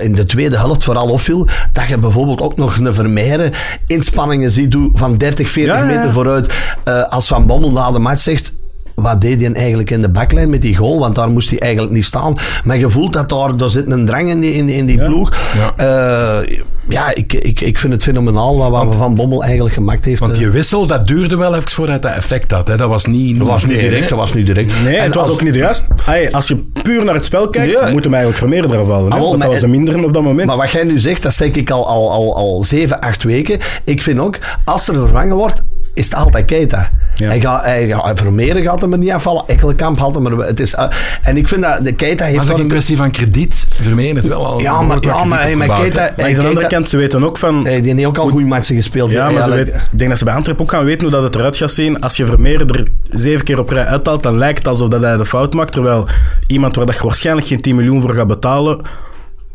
in de tweede helft vooral opviel, dat je bijvoorbeeld ook nog een Vermeeren inspanningen ziet doen van 30, 40 Ja, ja, ja. meter vooruit. Eh, als Van Bommel na de match zegt, wat deed hij eigenlijk in de backline met die goal? Want daar moest hij eigenlijk niet staan. Maar je voelt dat daar, daar zit een drang in die, in die, in die Ja. ploeg. Ja. Eh, ja, ik, ik, ik vind het fenomenaal wat, wat Van Bommel eigenlijk gemaakt heeft. Want Eh, die wissel, dat duurde wel even voordat dat effect had. Hè? Dat was niet... dat was niet direct, dat was niet direct. Nee, En het was als- ook niet juist. Ay, als je puur naar het spel kijkt, Ja. moet hem eigenlijk Vermeer eraf halen. hè. Ah, Want dat was een minderen op dat moment. Maar wat jij nu zegt, dat zeg ik al, al, al, al 7, 8 weken. Ik vind ook, als er vervangen wordt, is het altijd Keita. Ja. Hij gaat, hij gaat, Vermeeren gaat hem er niet afvallen. Ekkelenkamp haalt hem er... Het is, eh, en ik vind dat de Keita heeft Was wel dat een kwestie van krediet? Vermeer het wel al Ja, maar, ja, maar, maar? Keita... Maar aan de andere kant, ze weten ook van... Hey, die heeft ook al goede matchen gespeeld. Ja, maar ze weet, ik denk dat ze bij Antwerpen ook gaan weten hoe dat het eruit gaat zien. Als je Vermeer er zeven keer op rij uithaalt, dan lijkt het alsof dat hij de fout maakt. Terwijl iemand waar dat je waarschijnlijk geen 10 miljoen voor gaat betalen,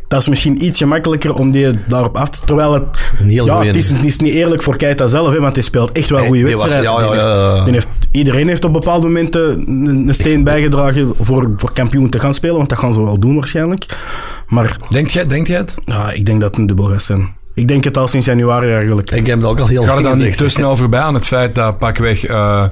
dat is misschien iets gemakkelijker om die daarop af te... Terwijl het... Een heel ja, het is, het is niet eerlijk voor Keita zelf, hè, want hij speelt echt wel goede wedstrijden. ja, ja, ja, iedereen heeft op bepaalde momenten een, een steen bijgedragen voor, voor kampioen te gaan spelen, want dat gaan ze wel doen waarschijnlijk. Maar Denkt jij, denkt jij het? ja, ik denk dat het een dubbel gaat zijn. Ik denk het al sinds januari eigenlijk. Ik heb het ook al heel Gaat het dan niet te snel voorbij aan het feit dat pakweg eh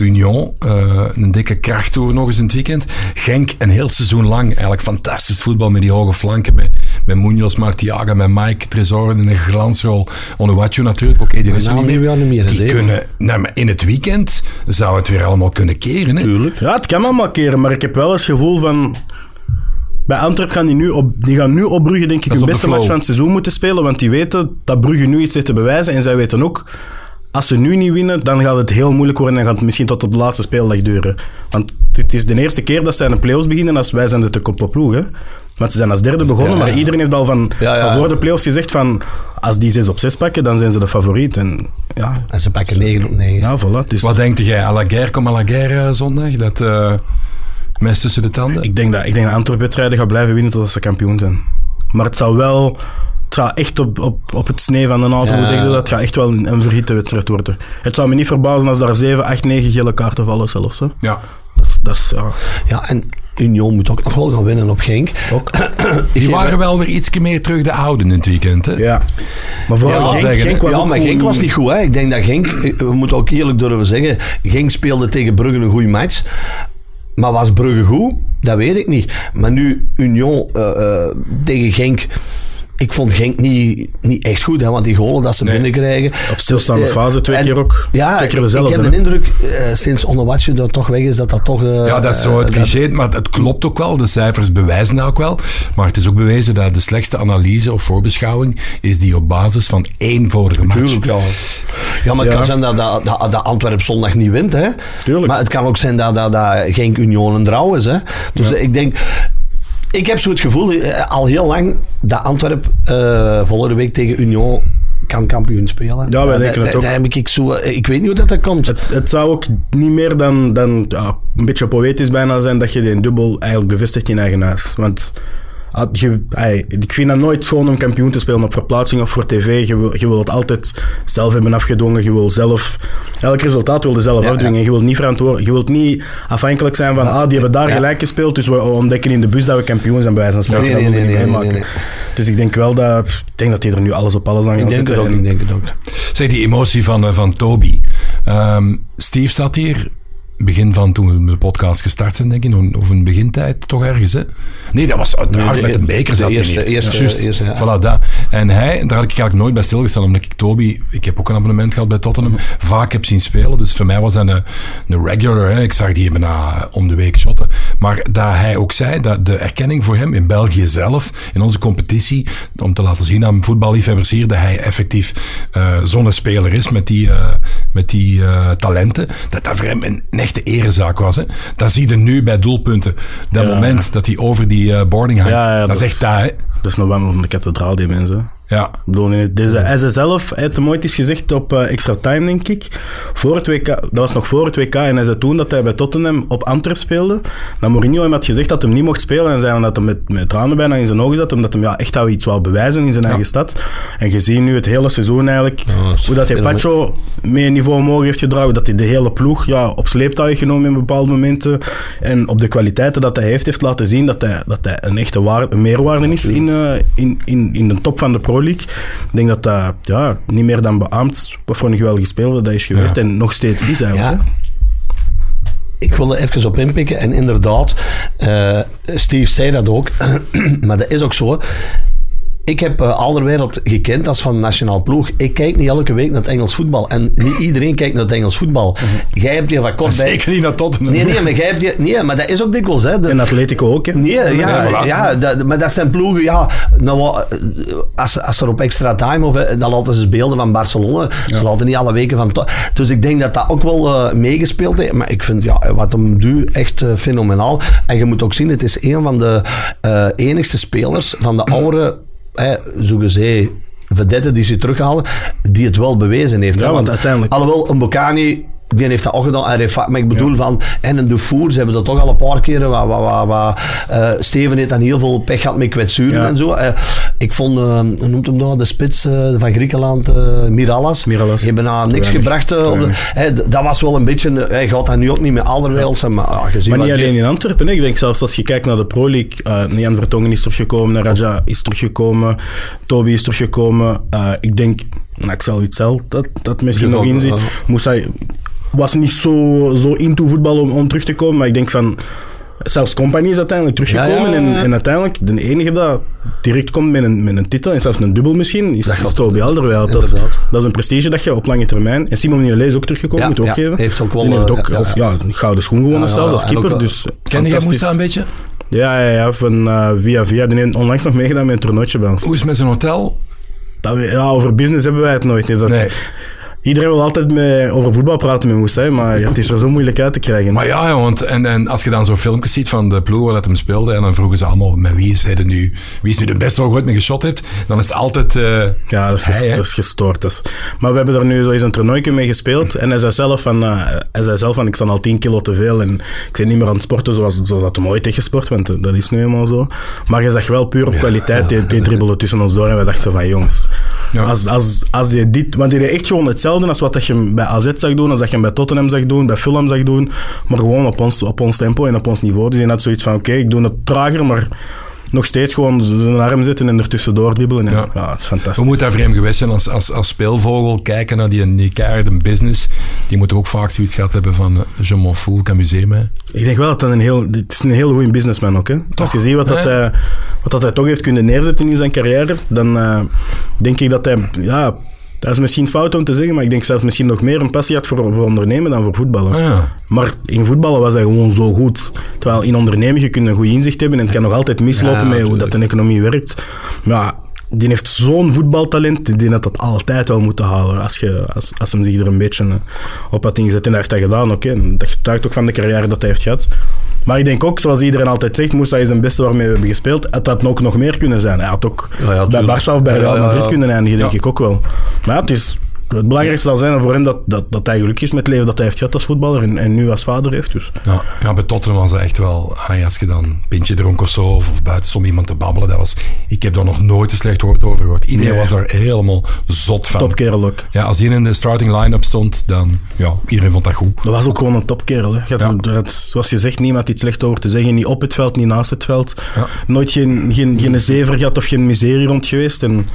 Union, eh, een dikke krachttoer nog eens in het weekend. Genk een heel seizoen lang eigenlijk fantastisch voetbal met die hoge flanken. Met, met Munoz, Martiaga, met Mike, Tresor in een glansrol. Onuachu natuurlijk, oké, die is er Nou, niet nu meer. Die kunnen, nou, maar in het weekend zou het weer allemaal kunnen keren. Hè? Tuurlijk. Ja, het kan allemaal keren, maar ik heb wel eens het gevoel van... Bij Antwerp gaan die nu op, die gaan nu op Brugge denk ik hun de beste match van het seizoen moeten spelen, want die weten dat Brugge nu iets heeft te bewijzen en zij weten ook, als ze nu niet winnen, dan gaat het heel moeilijk worden en gaat het misschien tot op de laatste speeldag duren. Want het is de eerste keer dat zij aan de play-offs beginnen als wij zijn de te ploeg, hè. Want ze zijn als derde begonnen, Ja, maar iedereen heeft al van, Ja, ja. van voor de play-offs gezegd van, als die 6 op 6 pakken, dan zijn ze de favoriet. En ja, En ze pakken 9 op 9. ja voilà. Dus Wat denk jij? À la guerre, kom à la guerre eh, zondag? Dat eh mes tussen de tanden? Ik denk dat, ik denk dat Antwerpen wedstrijden gaat blijven winnen totdat ze kampioen zijn. Maar het zal wel... Het gaat echt op, op, op het snee van een auto, Ja. hoe zeg je dat? Het gaat echt wel een, een verhitte wedstrijd worden. Het zou me niet verbazen als daar 7, 8, 9 gele kaarten vallen zelfs. Hè. Ja. Dat is... Dat is ja, Ja, en Union moet ook nog wel gaan winnen op Genk. ook. Die waren wel weer iets meer terug de oude in het weekend. Hè? Ja. Maar vooral Ja, Genk, zeggen, Genk was ja, maar Genk was niet goed. Hè. Ik denk dat Genk, eh, we moeten ook eerlijk durven zeggen, Genk speelde tegen Brugge een goede match. Maar was Brugge goed? Dat weet ik niet. Maar nu Union eh, eh, tegen Genk. Ik vond Genk niet, niet echt goed, hè, want die golen dat ze Nee. binnenkrijgen. Op stilstaande Dus, eh, fase twee en- keer ook. Ja, Twee keer ik- dezelfde, ik heb de indruk, eh, sinds Onowatje er toch weg is, dat dat toch... Ja, dat is zo het eh, cliché, maar het klopt ook wel. De cijfers bewijzen dat ook wel. Maar het is ook bewezen dat de slechtste analyse of voorbeschouwing is die op basis van één vorige match. Tuurlijk, ja. Ja, maar het Ja. kan zijn dat, dat, dat, dat Antwerp zondag niet wint, hè. Tuurlijk. Maar het kan ook zijn dat, dat, dat Genk Union een draw is, hè. Dus ik denk... Ik heb zo het gevoel, eh, al heel lang, dat Antwerp eh volgende week tegen Union kan kampioen spelen. Ja, wij Eh, denken da- het da- ook. daar heb ik zo, ik weet niet hoe dat, dat komt. Het, het zou ook niet meer dan, dan ja, een beetje poëtisch bijna zijn dat je die dubbel eigenlijk bevestigt in eigen huis. Want Je- ey, ik vind dat nooit gewoon om kampioen te spelen op verplaatsing of voor tv. Je wil, je wil het altijd zelf hebben afgedwongen. Je wil zelf... Elk resultaat wil je zelf Ja, afdwingen. Je wilt niet verantwoordelijk... Je wilt niet afhankelijk zijn van, ah, die hebben daar Ja. gelijk gespeeld, dus we ontdekken in de bus dat we kampioen zijn, bij wijze van spreken. Nee, Dat nee, wilde nee, ik niet nee, nee, meemaken. nee. Dus ik denk wel dat... Ik denk dat hij er nu alles op alles aan Ik gaat zetten. ook, En- ik denk het ook. Zeg, die emotie van, eh, van Toby. Ehm, Steve zat hier, begin van toen we de podcast gestart zijn, denk ik, of een begintijd toch ergens, hè? Nee, dat was uiteraard Nee, de- met een beker de hij eerste- eerste- eerste, ja. voilà, dat. En hij, daar had ik eigenlijk nooit bij stilgestaan, omdat ik Toby, ik heb ook een abonnement gehad bij Tottenham, vaak heb zien spelen. Dus voor mij was dat een, een regular, hè. ik zag die bijna om de week shotten. Maar dat hij ook zei, dat de erkenning voor hem in België zelf, in onze competitie, om te laten zien aan voetballiefhebbers hier, dat hij effectief zo'n speler is met die, eh, met die eh, talenten, dat dat voor hem een, een echte erezaak was. Hè. Dat zie je nu bij doelpunten. Dat Ja. moment dat hij over die eh, boarding hangt, Ja, ja, dat, dat is echt daar. Dat is nog wel van de kathedraal, die mensen. Ja. Ik bedoel, het- dus, hij zelf, hij heeft hem ooit eens gezegd op eh, extra time, denk ik. Voor het WK, dat was nog voor het WK. En hij zei toen dat hij bij Tottenham op Antwerp speelde. Dat Mourinho hem had gezegd dat hij niet mocht spelen. En zei dat hij met, met tranen bijna in zijn ogen zat. Omdat hij ja, echt wel iets wou bewijzen in zijn eigen stad. En gezien nu het hele seizoen eigenlijk. hoe dat hij. Pacho mee een niveau omhoog heeft gedragen. Dat hij de hele ploeg ja, op sleeptouw heeft genomen in bepaalde momenten. En op de kwaliteiten dat hij heeft, heeft laten zien dat hij, dat hij een echte een meerwaarde is in, eh, in, in, in de top van de Pro Ik denk dat dat ja, niet meer dan beaamd wat voor een geweldige speler dat is geweest. En nog steeds is eigenlijk. Ja. Ik wilde even op inpikken. En inderdaad, eh, Steve zei dat ook. maar dat is ook zo. Ik heb uh, Alderwereld gekend als van nationaal ploeg. Ik kijk niet elke week naar het Engels voetbal. En niet iedereen kijkt naar het Engels voetbal. Jij hebt hier wat kort bij... Zeker niet naar Tottenham. Nee, nee, maar jij hebt die... Nee, maar dat is ook dikwijls, hè. De- En Atletico ook. Hè. Nee, ja, Ja, voilà. ja dat, maar dat zijn ploegen, ja. Nou, wat, als, als er op extra time, of, eh, dan laten ze beelden van Barcelona. Ze laten niet alle weken van... to- Dus ik denk dat dat ook wel eh, meegespeeld heeft. Maar ik vind, ja, wat hem doet, echt eh, fenomenaal. En je moet ook zien, het is een van de eh, enigste spelers van de oude, eh, zogezegd, vedette die ze terughalen, die het wel bewezen heeft. Ja, hè. want uiteindelijk- Alhoewel, een Bocani... Die heeft dat ook gedaan. Maar ik bedoel van... En een Dufour, ze hebben dat toch al een paar keren... Wat, wat, wat, wat, eh, Steven heeft dan heel veel pech gehad met kwetsuren Ja. en zo. Ik vond... hoe noemt hem dat? De spits eh, van Griekenland, Mirallas. Mirallas. Die hebben nou niks Weinig. gebracht. op de- dat was wel een beetje... Hij gaat dat nu ook niet met Alderweireld zijn. Maar ja, je ziet Maar niet alleen in Antwerpen. Hè. Ik denk zelfs als je kijkt naar de Pro League. Nian Vertongen is teruggekomen. Raja is teruggekomen. Toby is teruggekomen. ik denk... Nou, ik zal Witzel dat, dat misschien Ja, nog in zit. ja. Moussa was niet zo, zo into voetbal om, om terug te komen. Maar ik denk van... Zelfs Company is uiteindelijk teruggekomen. Ja, ja, ja, ja. En, en uiteindelijk, de enige dat direct komt met een, met een titel, en zelfs een dubbel misschien, is, Dat is Toby Alderweireld. Dat dat is een prestige dat je op lange termijn... En Simon Mignolet is ook teruggekomen, Ja, moet ook ja, geven. heeft ook wel, Die heeft eh, ook ja, of, ja. een gouden schoen gewonnen Ja, ja, zelfs als ook keeper. Dus Ken jij. Moussa een beetje? Ja, ja, ja van eh, via via. Die heeft onlangs nog meegedaan met een toernooitje bij ons. Hoe is het met zijn hotel? Dat we- ja, over business hebben wij het nooit. Nee, dat, Nee. Iedereen wil altijd met, over voetbal praten met Moussa, hè, maar ja, het is er zo moeilijk uit te krijgen. Maar ja, ja, want en, en als je dan zo'n filmpjes ziet van de ploeg waar dat hem speelde, en dan vroegen ze allemaal, met wie is hij er nu, wie is nu de beste waar je ooit mee geschot hebt, dan is het altijd... eh, Ja, dat is, Hij, dat is gestoord. Dat is- Maar we hebben er nu zo eens een toernooitje mee gespeeld. En hij zei zelf van, eh, hij zei zelf van ik sta al 10 kilo te veel. En ik ben niet meer aan het sporten zoals, zoals dat hem ooit heeft gesport. Want eh, dat is nu eenmaal zo. Maar je zag wel puur op kwaliteit. Die, die dribbelde tussen ons door. En we dachten van jongens. Ja. Als, als, als je dit... Want die deed echt gewoon hetzelfde als wat dat je hem bij AZ zag doen. Als dat je hem bij Tottenham zag doen. Bij Fulham zag doen. Maar gewoon op ons, op ons tempo en op ons niveau. Dus hij had zoiets van oké, ik doe het trager. Maar nog steeds gewoon zijn arm zetten en ertussendoor dribbelen. En, Ja. ja. het is fantastisch. Hoe moet dat voor hem geweest zijn als, als, als speelvogel kijken naar die, die keiharde business? Die moet ook vaak zoiets gehad hebben van eh, je m'en fous, ik amuseer me. Ik denk wel dat dat een heel... Het is een heel goede businessman ook. Hè? Als je ziet wat, dat hij, wat dat hij toch heeft kunnen neerzetten in zijn carrière, dan eh, denk ik dat hij... Ja, dat is misschien fout om te zeggen, maar ik denk zelfs misschien nog meer een passie had voor, voor ondernemen dan voor voetballen. Ah, ja. Maar in voetballen was hij gewoon zo goed. Terwijl in ondernemen je kunt een goed inzicht hebben en het kan nog altijd mislopen Ja, met hoe dat een economie werkt. Maar die heeft zo'n voetbaltalent, die had dat altijd wel moeten halen als, je, als, als hem zich er een beetje eh, op had ingezet. En dat heeft hij gedaan, oké. Dat getuigt ook van de carrière dat hij heeft gehad. Maar ik denk ook, zoals iedereen altijd zegt, Moussa is een beste waarmee we hebben gespeeld. Het had ook nog meer kunnen zijn. Hij had ook Ja, ja, bij. Barça of bij Real Madrid kunnen eindigen, denk ik ook wel. Maar ja, het is... het belangrijkste zal zijn voor hem dat, dat, dat hij gelukkig is met het leven dat hij heeft gehad als voetballer en, en nu als vader heeft. Dus. Ja, ja, bij Tottenham was het echt wel... ah, als je dan een pintje dronk of zo, of, of buiten stond iemand te babbelen, dat was... Ik heb daar nog nooit een slecht woord over gehoord. Iedereen Nee. was daar helemaal zot van. Topkerel ook. Ja, als hij in de starting line-up stond, dan... Ja, iedereen vond dat goed. Dat was ook gewoon een topkerel. Hè. Je had, Ja. had, zoals je zegt, niemand iets slecht over te zeggen. Niet op het veld, niet naast het veld. Ja. Nooit geen, geen, geen zever gehad of geen miserie rond geweest. En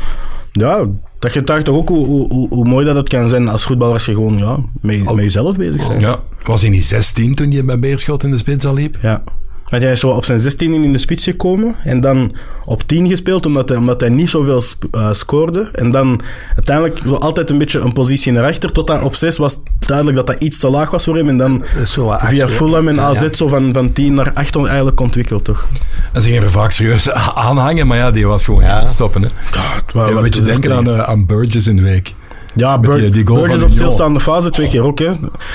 ja, dat getuigt toch ook hoe, hoe, hoe, hoe mooi dat het kan zijn als voetballer als je gewoon ja, met, met jezelf bezig bent. Ja, was hij niet 16 toen hij bij Beerschot in de spits al liep? Ja. Want hij is zo op zijn 16 in de spits gekomen en dan op 10 gespeeld omdat hij, omdat hij niet zoveel sp- eh, scoorde. En dan uiteindelijk zo altijd een beetje een positie naar achter. Tot aan op 6 was het duidelijk dat dat iets te laag was voor hem. En dan via. Fulham en Ja, AZ ja. zo van, van 10 naar 8 eigenlijk ontwikkeld, toch? En ze gingen er vaak serieus aanhangen, maar ja, die was gewoon Ja. te stoppen. Hè. Ja, Ja, een beetje denken aan, eh, aan Burgess in de week. Ja, Met Bur die- die Burgess op stilstaande fase twee keer ook. Hè.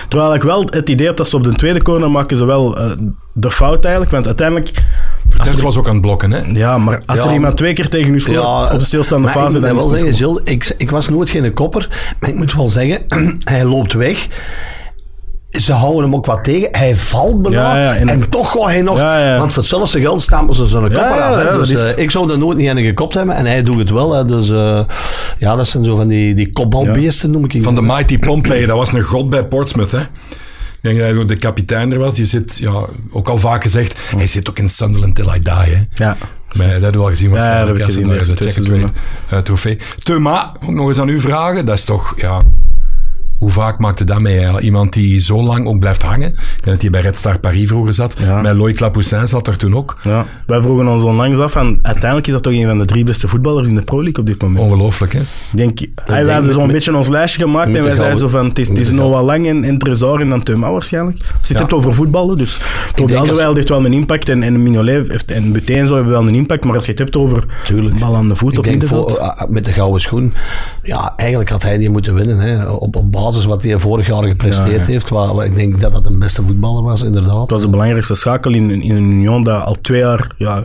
Terwijl ik wel het idee heb dat ze op de tweede corner maken ze wel eh, de fout eigenlijk. Want uiteindelijk... Vertes was ook aan het blokken, hè? Ja, maar als Ja, er iemand twee keer tegen u scoort Ja, op de stilstaande maar fase, ik dan moet is wel zeggen. Gilles, ik, ik was nooit geen kopper, maar ik moet wel zeggen, hij loopt weg. Ze houden hem ook wat tegen. Hij valt bijna. Ja, ja, en- en, toch gaat hij nog. Ja, ja. Want voor hetzelfde geld staan ze zo'n kopper ja, af. hè. ja, dus, dat is- eh, ik zou er nooit niet aan gekopt hebben. En hij doet het wel. Hè. Dus eh, ja, dat zijn zo van die, die kopbalbeesten, noem ik die. Van de Mighty Pompey, dat was een god bij Portsmouth, hè? Ik denk dat hij ook de kapitein er was. Die zit, ja, ook al vaak gezegd, hij zit ook in Sunderland till I die, hè? Ja. Maar dat hebben we al gezien waarschijnlijk. dat heb ik gezien, zodat de de eh, trofee. Thuma, ook nog eens aan u vragen. Dat is toch, ja... Hoe vaak maakte dat mee? Iemand die zo lang ook blijft hangen. Ik denk dat hij bij Red Star Paris vroeger zat. Ja. Met Loïc Lapoussin zat er toen ook. Ja. Wij vroegen ons onlangs af en uiteindelijk is dat toch een van de drie beste voetballers in de Pro League op dit moment. Ongelooflijk, hè? Ik denk, hij, denk we hadden ik zo'n met- beetje ons lijstje gemaakt en de wij zeiden zo van, het is, het met is de Noah Lang en, en Trezor en dan Thuma waarschijnlijk. Als je het Ja. hebt over voetballen, dus Toby heeft wel een impact en, en Mignolet heeft, en Buté zo hebben wel een impact, maar als je het hebt over Tuurlijk. bal aan de voet Ik op denk middenveld... voor, ah, met de gouden schoen. Ja, eigenlijk had hij die moeten winnen. Hè. Op, op basis wat hij vorig jaar gepresteerd Ja, ja. heeft. Waar, waar ik denk dat dat een beste voetballer was, inderdaad. Het was de belangrijkste schakel in, in een Union dat al twee jaar... Ja,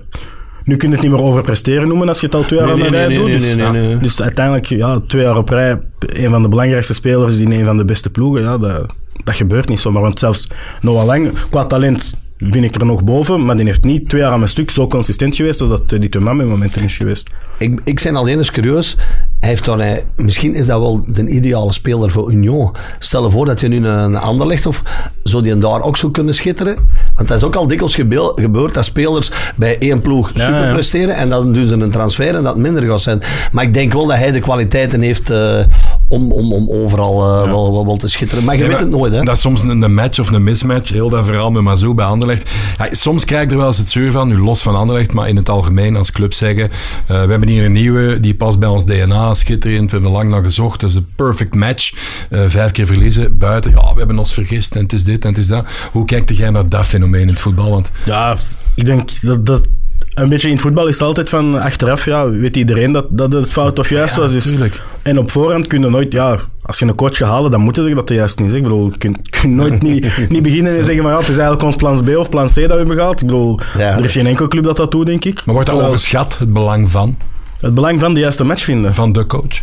nu kun je het niet meer over presteren noemen als je het al twee jaar Nee, aan nee, een rij nee, doet. nee, dus, nee, nee, nee. dus uiteindelijk, ja, twee jaar op rij, een van de belangrijkste spelers in een van de beste ploegen. Ja, dat, dat gebeurt niet zomaar. Want zelfs Noah Lang, qua talent vind ik er nog boven, maar die heeft niet twee jaar aan een stuk zo consistent geweest als dat die Thomas met momenten is geweest. Ik, ik ben alleen eens curieus. Hij heeft dan, hij, misschien is dat wel de ideale speler voor Union. Stel je voor dat je nu een, ander legt of zou die daar ook zo kunnen schitteren? Want dat is ook al dikwijls gebeel- gebeurd dat spelers bij één ploeg super ja. presteren en dan doen ze een transfer en dat minder gaat zijn. Maar ik denk wel dat hij de kwaliteiten heeft eh, om, om, om overal eh, wel, wel, wel te schitteren. Maar je weet het nooit, hè? Dat is soms een, een match of een mismatch. Heel dat verhaal met Mazou bij Anderlecht. Ja, soms krijg ik er wel eens het zeur van, nu los van Anderlecht, maar in het algemeen als club zeggen. eh, we hebben hier een nieuwe, die past bij ons DNA, schitterend. We hebben er lang naar gezocht. Dat is de perfect match. Eh, vijf keer verliezen, buiten. Ja, we hebben ons vergist en het is dit en het is dat. Hoe kijkt jij naar dat fenomeen in het voetbal? Want Ja, ik denk dat... dat een beetje in het voetbal is het altijd van achteraf, ja, weet iedereen dat, dat het fout of juist Ja, was. Dus, tuurlijk. en op voorhand kun je nooit, ja, als je een coach gaat halen, dan moet je zeggen dat het juist niet is. Ik bedoel, je kunt, je kunt nooit niet, niet beginnen en zeggen van ja, het is eigenlijk ons plan B of plan C dat we hebben gehaald. Ik bedoel, Ja, er dat is geen enkel club dat dat doet, denk ik. maar wordt dat Terwijl overschat, het belang van, Het belang van de juiste match vinden. van de coach?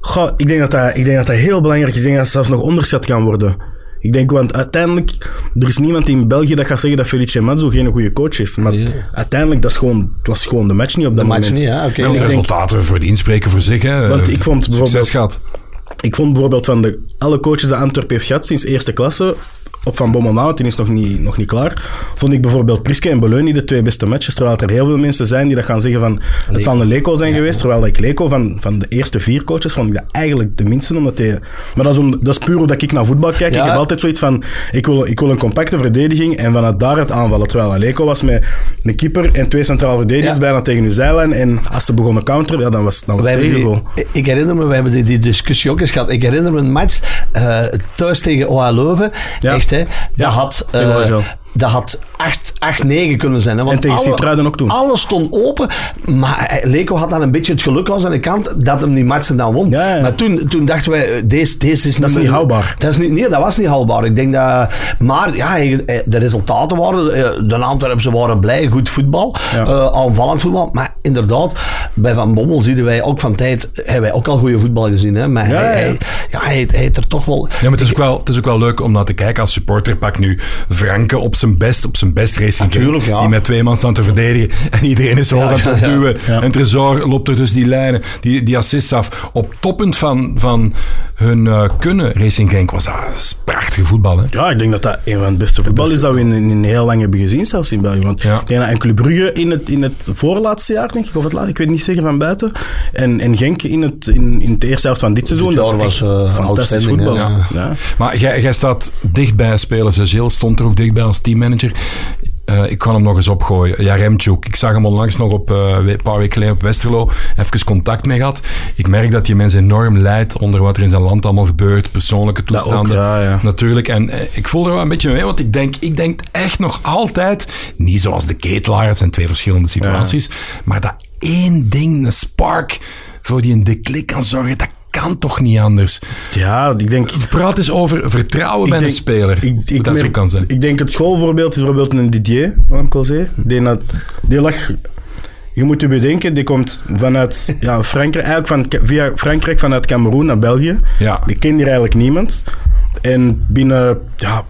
Goh, ik denk dat dat, ik denk dat dat heel belangrijk is. Ik denk dat het zelfs nog onderschat kan worden. Ik denk, want uiteindelijk, er is niemand in België dat gaat zeggen dat Felice Mazzu geen goede coach is. Maar Ja. uiteindelijk, dat is gewoon, het was gewoon de match niet op De dat match moment. niet, ja, oké. De denk- resultaten voordien spreken voor zich. Hè. Want ik vond bijvoorbeeld- Succes gehad. Ik vond bijvoorbeeld van de, alle coaches die Antwerpen heeft gehad sinds eerste klasse, op Van Bommel na, want die is nog niet, nog niet klaar, vond ik bijvoorbeeld Priske en Beleuni de twee beste matches, terwijl er heel veel mensen zijn die dat gaan zeggen van, het zal een Leco zijn geweest, terwijl ik Leco van, van de eerste vier coaches vond ik dat eigenlijk de minste, omdat hij... Maar dat is, om, dat is puur omdat ik naar voetbal kijk. Ja. Ik heb altijd zoiets van, ik wil, ik wil een compacte verdediging en vanuit daar het aanvallen, terwijl Leco was met een keeper en twee centraal verdedigers Ja. bijna tegen uw zijlijn en als ze begonnen counteren, ja, dan was, dan was het tegengoal. die- ik herinner me, we hebben die, die discussie ook eens gehad. Ik herinner me een match eh, thuis tegen OA Leuven. Ja. Echt, hè. Dat Ja, had eh. Dat had 8-9 kunnen zijn. Hè, want En tegen Sint-Truiden ook toen. Alles stond open. Maar hij- Leco had dan een beetje het geluk aan zijn kant dat hem die matchen dan won. Ja, ja. Maar toen, toen dachten wij, eh, deze, deze is, Dat is niet houdbaar. Dat is niet, nee, dat was niet houdbaar. Ik denk dat, maar ja, hij- de resultaten waren, eh, de Antwerpen waren blij, goed voetbal, Ja. eh, aanvallend voetbal. Maar inderdaad, bij Van Bommel zien wij ook van tijd, hebben wij ook al goede voetbal gezien. Hè? Maar Ja, hij, ja. hij, ja, hij, hij heeft er toch wel... Ja, maar het is, ook wel, het is ook wel leuk om naar te kijken als supporter. Pak nu Franke op zijn best, op zijn best racing. Genk, Natuurlijk, ja. Die met twee man staan te verdedigen. En iedereen is zo aan het opduwen. En Tresor loopt er dus die lijnen, die, die assists af. Op toppunt van, van hun eh, kunnen, Racing Genk, was dat prachtige voetbal. Hè? Ja, ik denk dat dat een van het beste voetbal is dat we in, in heel lang hebben gezien, zelfs in België. Want Ja. en Club Brugge in het, in het voorlaatste jaar, denk ik, of het laatste, ik weet niet zeker van buiten. En, en Genk in, het, in, in de eerste helft van dit seizoen. dat was, echt eh, fantastisch voetbal. Ja. Ja. Maar jij, jij staat dicht bij spelers. Gilles stond er ook dichtbij als teammanager. Eh, ik kan hem nog eens opgooien. Jaremchuk. Ik zag hem onlangs nog op, eh, een paar weken geleden op Westerlo. Even contact mee gehad. Ik merk dat die mens enorm lijdt onder wat er in zijn land allemaal gebeurt. Persoonlijke ook, toestanden. ja, ja. Natuurlijk. En eh, ik voel er wel een beetje mee. Want ik denk, ik denk echt nog altijd... Niet zoals de ketelaar. Het zijn twee verschillende situaties. Maar dat één ding, een spark... Voor die een de klik kan zorgen... Dat kan toch niet anders? Ja, ik denk... Praat eens over vertrouwen bij denk- een speler. Ik, hoe ik, dat zo kan zijn. ik denk het schoolvoorbeeld is bijvoorbeeld een Didier, wat ik al zei. Die, die lag... Je moet je bedenken, die komt vanuit ja, Frankrijk, eigenlijk van, via Frankrijk vanuit Cameroen naar België. Ja. Die kent hier eigenlijk niemand. En binnen... Ja,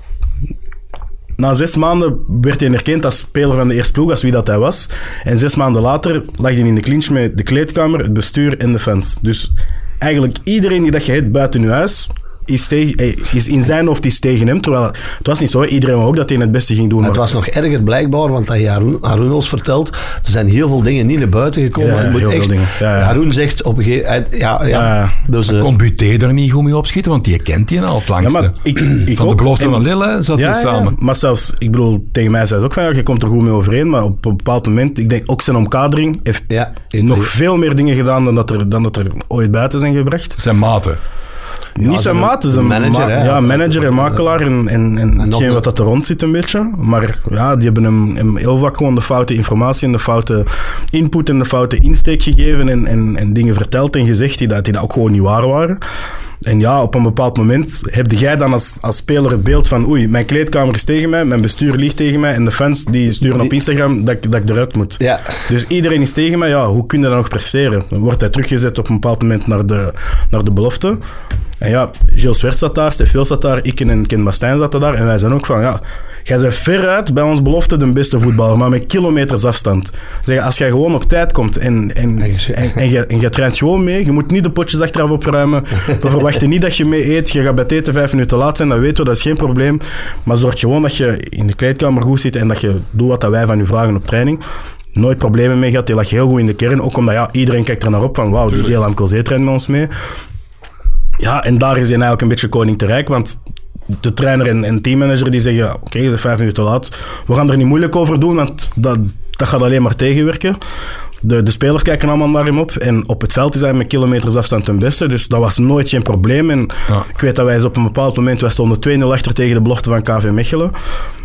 na zes maanden werd hij erkend als speler van de eerste ploeg, als wie dat hij was. En zes maanden later lag hij in de clinch met de kleedkamer, het bestuur en de fans. Dus eigenlijk iedereen die dat je hebt buiten je huis, is, tegen, eh, is in zijn hoofd is tegen hem. Terwijl het was niet zo, iedereen wou ook dat hij het beste ging doen. Het maar- was nog erger blijkbaar, want dat je Haroon, Haroon ons vertelt, er zijn heel veel dingen niet naar buiten gekomen. Ja, Het moet heel veel echt- dingen. Ja, ja. Haroon zegt op een gegeven moment... Ja, ja, Ja. Dus, eh, Kon Buté er niet goed mee opschieten, want die kent die al het langste. Ja, maar ik, ik van de belofte En- van Lille zat Ja, hij samen. ja, maar zelfs, ik bedoel, tegen mij zei ze ook van, ja, je komt er goed mee overeen, maar op een bepaald moment, ik denk ook zijn omkadering heeft ja, nog veel meer dingen gedaan dan dat er, dan dat er ooit buiten zijn gebracht. Zijn maten. Niet zijn maat, is een manager, ma- hè. ja, manager en makelaar en, en, en, hetgeen een- wat dat er rond zit een beetje. Maar ja, die hebben hem, hem heel vaak gewoon de foute informatie en de foute input en de foute insteek gegeven en, en, en dingen verteld en gezegd die dat, die dat ook gewoon niet waar waren. En ja, op een bepaald moment heb jij dan als, als speler het beeld van oei, mijn kleedkamer is tegen mij, mijn bestuur ligt tegen mij en de fans die sturen op Instagram dat, ik- dat ik eruit moet. Ja. Dus iedereen is tegen mij, ja, hoe kun je dan nog presteren? Dan wordt hij teruggezet op een bepaald moment naar de, naar de belofte. En ja, Gilles Zwert zat daar, Stefan zat daar, ik en Ken Bastijn zaten daar. En wij zijn ook van, ja, jij bent veruit bij ons belofte de beste voetballer, maar met kilometers afstand. Zeg, als jij gewoon op tijd komt en, en, En je- en, en, je, en je traint gewoon mee, je moet niet de potjes achteraf opruimen. We verwachten niet dat je mee eet. Je gaat bij het eten vijf minuten laat zijn, dat weten we, dat is geen probleem. Maar zorg gewoon dat je in de kleedkamer goed zit en dat je doet wat dat wij van je vragen op training nooit problemen mee gehad. Die lag heel goed in de kern. Ook omdat ja, iedereen kijkt er naar op van wauw, die deel aan Colzee traint met ons mee. Ja, en daar is hij eigenlijk een beetje koning te rijk. Want de trainer en, en teammanager die zeggen... Oké, je bent vijf minuten laat. We gaan er niet moeilijk over doen, want dat, dat gaat alleen maar tegenwerken. De, de spelers kijken allemaal naar hem op. En op het veld is hij met kilometers afstand ten beste. Dus dat was nooit geen probleem. En Ja. ik weet dat wij eens op een bepaald moment... Wij stonden 2-0 achter tegen de belofte van KV Mechelen.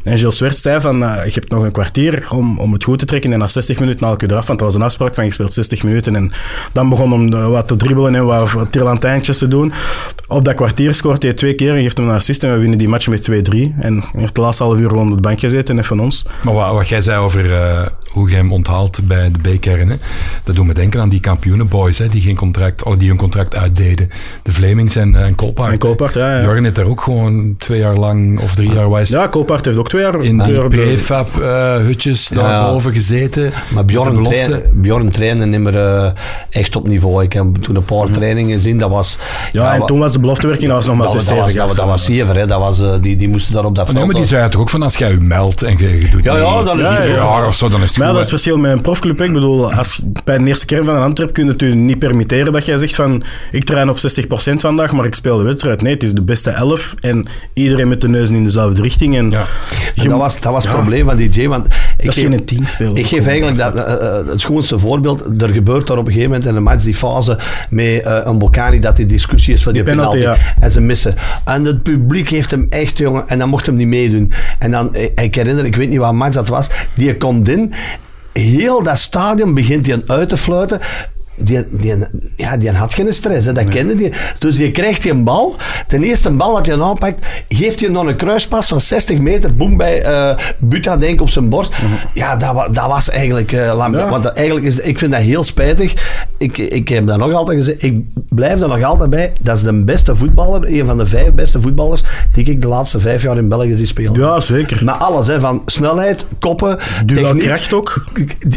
En Gilles Swert zei van... eh, je hebt nog een kwartier om, om het goed te trekken. En na 60 minuten haal ik je eraf. Want dat was een afspraak van je speelt 60 minuten. En dan begon hem wat te dribbelen en wat, wat tirlantijntjes te doen. Op dat kwartier scoort hij twee keer en geeft hem een assist. En we winnen die match met 2-3. En hij heeft de laatste half uur op de bank gezeten en van ons. Maar wat, wat jij zei over eh, hoe jij hem onthaalt bij de Hè, dat doet me denken aan die kampioenenboys, hè, die, geen contract, oh, die hun contract uitdeden. De Vlemings en, eh, en Kolpaard. En Kolpaard, ja, ja. Jorgen heeft daar ook gewoon twee jaar lang, of drie jaar wijs, Ja, Kolpaard heeft ook twee jaar... in die jaar op de- prefab-hutjes Ja. daarboven gezeten. Maar Bjorn, trainen, Bjorn trainde niet meer eh, echt op niveau. Ik heb toen een paar trainingen gezien. Dat was... Ja, en toen was de beloftewerking dat was nog maar dat, 6, dat, 7 was, dat, was- dat was zever. Hè. Dat was, eh, die, die moesten daar op dat Maar veld... nee, maar die zei toch ook van als jij je meldt en je, je doet Ja, ja, dan is jaar of zo, dan is het Maar ja, goed, dat is verschil met een profclub. Ik bedoel, als, bij de eerste kern van een Antwerp kun je het je niet permitteren dat jij zegt van ik train op 60% vandaag, maar ik speel de wedstrijd. Nee, het is de beste elf en iedereen met de neus in dezelfde richting. En Ja. En dat was, dat was het Ja. probleem van DJ. Want ik Dat is geef- geen teamspel. Ik geef eigenlijk dat, eh, eh, het schoonste voorbeeld. Er gebeurt daar op een gegeven moment in een match die fase met eh, een Bocani dat die discussie is voor die, Die penalty, penalty. ja. En ze missen. En het publiek heeft hem echt, jongen, en dan mocht hem niet meedoen. En dan, ik herinner, ik weet niet wat match dat was, die komt in. Heel dat stadion begint hij uit te fluiten. Die, die, ja, die had geen stress, hè, dat kende die. Dus die krijgt die een bal. De eerste bal dat hij aanpakt, geeft hij nog een kruispas van 60 meter. Boem bij eh Buta, denk ik, op zijn borst. Ja, dat, wa- dat was eigenlijk eh. Ja. Want dat, eigenlijk is, ik vind dat heel spijtig. Ik, ik heb dat nog altijd gezegd. Ik blijf er nog altijd bij. Dat is de beste voetballer, een van de vijf beste voetballers die ik de laatste vijf jaar in België zie spelen. Ja, zeker. Met alles, hè, van snelheid, koppen, techniek. kracht ook.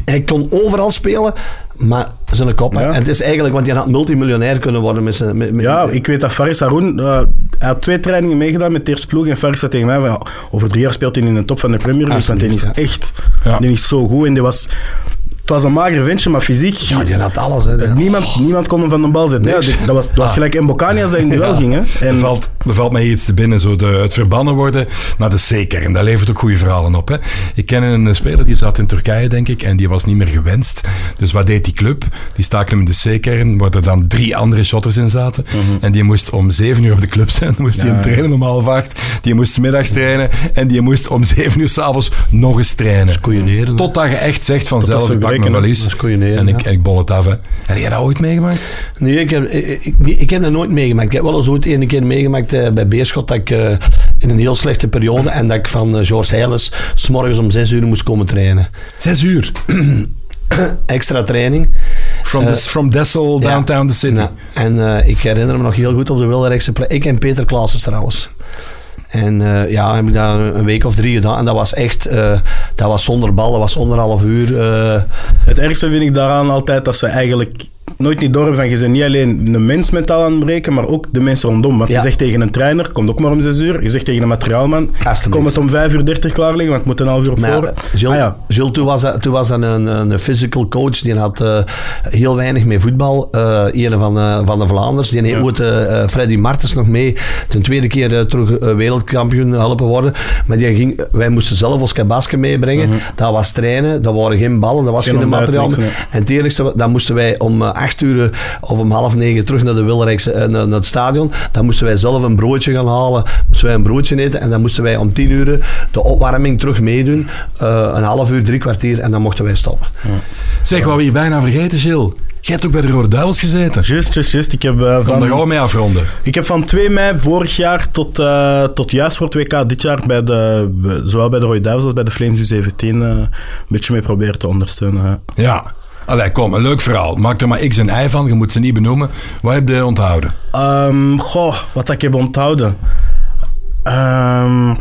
Hij kon overal spelen, maar zijn kop. Ja. En het is eigenlijk, want je had multimiljonair kunnen worden met zijn... Met, met- Ja, ik weet dat Faris Haroun, eh, hij had twee trainingen meegedaan met de eerste ploeg en Faris zei tegen mij van, over drie jaar speelt hij in de top van de Premier League, want hij is echt, Ja. die is zo goed en die was, het was een mager ventje, maar fysiek, Ja, die had alles. Hè. Die- niemand, niemand kon hem van de bal zetten. Ja, dit- dat was, dat was Ah. gelijk Mbokani als hij in duel Ja. ging. Hè. En, Er valt, er valt mij iets te binnen, zo de, het verbannen worden naar de C-kern. Daar levert ook goede verhalen op. Hè. Ik ken een speler die zat in Turkije, denk ik, en die was niet meer gewenst. Dus wat deed die club? Die staken hem in de C-kern, waar er dan drie andere shotters in zaten. En die moest om zeven uur op de club zijn. Moest hij Ja, trainen om half acht. Die moest middags trainen. En die moest om zeven uur s'avonds nog eens trainen. koeieneren. Totdat je echt zegt van dat zelf, ze ik mijn valies. En ik, ja. en ik bol het af. Hè. Heb jij dat ooit meegemaakt? Nee, ik heb, ik, ik, heb dat nooit meegemaakt. Ik heb wel eens ooit één keer meegemaakt eh, bij Beerschot dat ik eh, in een heel slechte periode en dat ik van eh, George Heiles s morgens om zes uur moest komen trainen. Zes uur. Extra training. From, this, from Dessel, ja. downtown the city. Ja, en eh, ik herinner me nog heel goed op de Wilderijkse plek. Ik en Peter Klaasens trouwens. En eh, ja, heb ik dat een week of drie gedaan. En dat was echt, eh, dat was zonder bal, dat was anderhalf uur. eh, Het ergste vind ik daaraan altijd dat ze eigenlijk nooit niet door van je bent niet alleen een mens mentaal aan het breken, maar ook de mensen rondom. Want Ja. je zegt tegen een trainer, komt ook maar om zes uur. Je zegt tegen een materiaalman, kom het om vijf uur dertig klaar liggen, want het moet een half uur op voor. ja, Ah ja, toen was dat, toen was dat een, een physical coach. Die had eh, heel weinig met voetbal. Eh een van, de van de Vlaanders. Die heeft ooit eh, eh, Freddy Martens nog mee. Ten tweede keer eh, terug eh, wereldkampioen helpen worden. Maar die ging, wij moesten zelf ons kabasken meebrengen. Dat was trainen. Dat waren geen ballen. Dat was Geen materiaal. En het enigste, dan moesten wij om eh, acht uur eh, of om half negen terug naar de Wilderijkse, eh, naar, naar het stadion. Dan moesten wij zelf een broodje gaan halen. Moesten wij een broodje eten. En dan moesten wij om tien uur de opwarming terug meedoen. Eh, een half uur, drie kwartier. En dan mochten wij stoppen. Zeg, wat we hier bijna vergeten, Gilles. Jij hebt ook bij de Rode Duivels gezeten. Just, just, just. Ik heb, eh, Kom daar van, gauw mee afronden. ik heb van 2 mei vorig jaar tot, eh, tot juist voor het WK dit jaar, bij de, zowel bij de Roy Duivels als bij de Flames U17, eh, een beetje mee proberen te ondersteunen. ja. Allee, kom, een leuk verhaal. Maak er maar X en Y van, je moet ze niet benoemen. Wat heb je onthouden? Ehm, goh, wat ik heb onthouden. Ehm,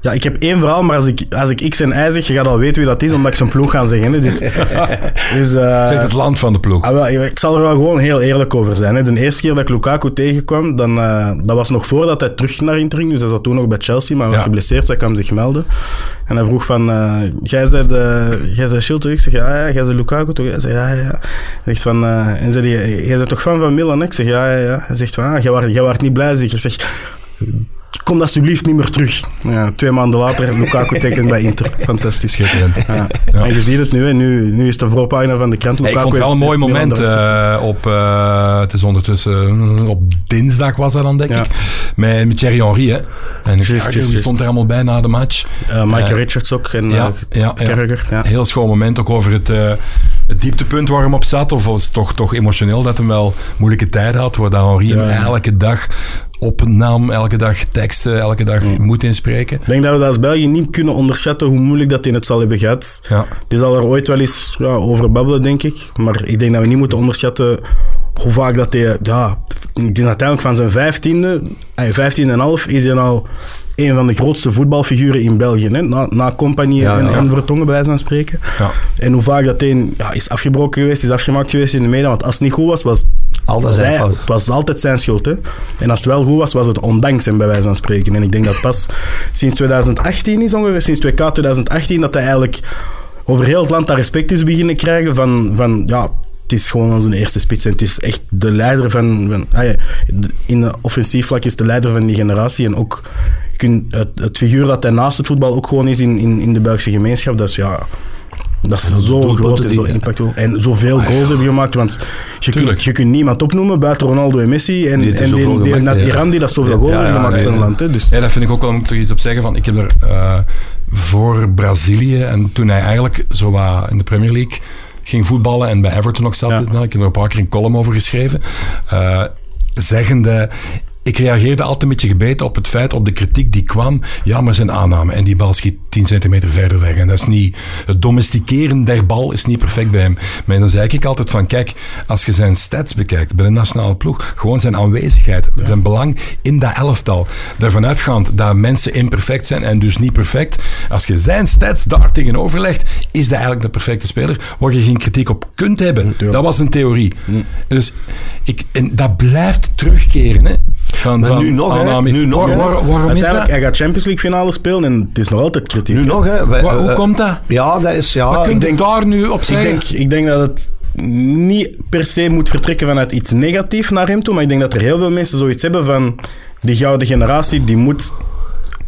ja, ik heb één verhaal, maar als ik, als ik X en Y zeg, je gaat al weten wie dat is, omdat ik zijn ploeg ga zeggen. Hè. Dus, dus, eh, Zeg het land van de ploeg. ah, wel, ik zal er wel gewoon heel eerlijk over zijn. Hè. De eerste keer dat ik Lukaku tegenkwam, dan, eh, dat was nog voordat hij terug naar Inter ging. Dus hij zat toen nog bij Chelsea, maar hij was Ja. geblesseerd. Zij kwam zich melden. En hij vroeg van, eh, jij zei de, Schild toch? Ik zeg, ja, ja. Jij zei Lukaku toch? Hij zei, ja, ja, zegt van, en zei hij, jij bent toch fan van Milan? hè? Ik zeg, ja, ja, ja. Hij zegt van, ah, jij was niet blij, zeg. Ik zeg, kom alsjeblieft niet meer terug. Ja, twee maanden later, Lukaku tekent bij Inter. Fantastisch. Schitterend. Ja. Ja. En je ziet het nu, hè. Nu, nu is de voorpagina van de krant. Hey, ik Lukaku vond het wel een mooi moment. Eh, op, eh, het is ondertussen eh, op dinsdag was dat dan, denk ik. Met, met Thierry Henry. Hè. En Just, die just. stond er allemaal bij na de match. Michael Eh, Richards ook en Ja. Carragher. Heel schoon moment ook over het, het dieptepunt waar hem op zat. Of was het toch, toch emotioneel dat hij wel moeilijke tijden had. Waar dat Henry hem elke dag opnam, elke dag teksten, elke dag moet inspreken. Ik denk dat we dat als België niet kunnen onderschatten hoe moeilijk dat hij het zal hebben gehad. Ja. Die zal er ooit wel eens ja, over babbelen, denk ik. Maar ik denk dat we niet moeten onderschatten hoe vaak dat hij... Ja, ik denk uiteindelijk van zijn vijftiende, eh, vijftien en half, is hij al een van de grootste voetbalfiguren in België. Hè? Na, na Compagnie Ja, en, ja. en Vertongen, bij wijze van spreken. Ja. En hoe vaak dat hij ja, is afgebroken geweest, is afgemaakt geweest in de media. Want als het niet goed was, was Altijd was zijn hij- fout. het was altijd zijn schuld. Hè? En als het wel goed was, was het ondanks hem, bij wijze van spreken. En ik denk dat pas sinds 2018 is ongeveer, sinds 2K 2018, dat hij eigenlijk over heel het land dat respect is beginnen krijgen van, van ja, het is gewoon onze eerste spits en het is echt de leider van, van ah ja, in de offensief vlak is de leider van die generatie en ook het figuur dat hij naast het voetbal ook gewoon is in, in, in de Belgische gemeenschap, dat is ja... Dat is zo groot en zo impactvol. En zoveel goals hebben gemaakt. Want je kunt, je kunt niemand opnoemen buiten Ronaldo en Messi. En, en die, zoveel die, gemaakt dat hebben, Iran die dat zoveel Ja, goals ja, heeft ja, gemaakt nee, voor een land. Hè. Dus, Ja, dat vind ik ook wel, moet ik iets op zeggen. Van, ik heb er eh, voor Brazilië, en toen hij eigenlijk zo wat in de Premier League ging voetballen en bij Everton nog zat, Ja. is dat, ik heb er een paar keer een column over geschreven, eh, zeggende... Ik reageerde altijd een beetje gebeten op het feit, op de kritiek die kwam. Ja, maar zijn aanname. En die bal schiet 10 centimeter verder weg. En dat is niet... Het domesticeren der bal is niet perfect bij hem. Maar dan zei ik altijd van, kijk, als je zijn stats bekijkt bij de nationale ploeg, gewoon zijn aanwezigheid, zijn belang in dat elftal, daarvan uitgaand dat mensen imperfect zijn en dus niet perfect, als je zijn stats daar tegenover legt, is dat eigenlijk de perfecte speler waar je geen kritiek op kunt hebben. Ja. Dat was een theorie. Dus ik, en dat blijft terugkeren. Hè, van, Maar van nu nog, hè? aanname. Nu nog, Waar- hè? waar- waarom is Uiteindelijk, dat? hij gaat Champions League finale spelen en het is nog altijd kritiek. Nu hè. nog, hè? Wij- Wa- hoe komt dat? Ja, dat is... Ja, Wat kun ik je denk, daar nu op Ik zeggen? denk, ik denk dat het niet per se moet vertrekken vanuit iets negatiefs naar hem toe, maar ik denk dat er heel veel mensen zoiets hebben van die gouden generatie, die moet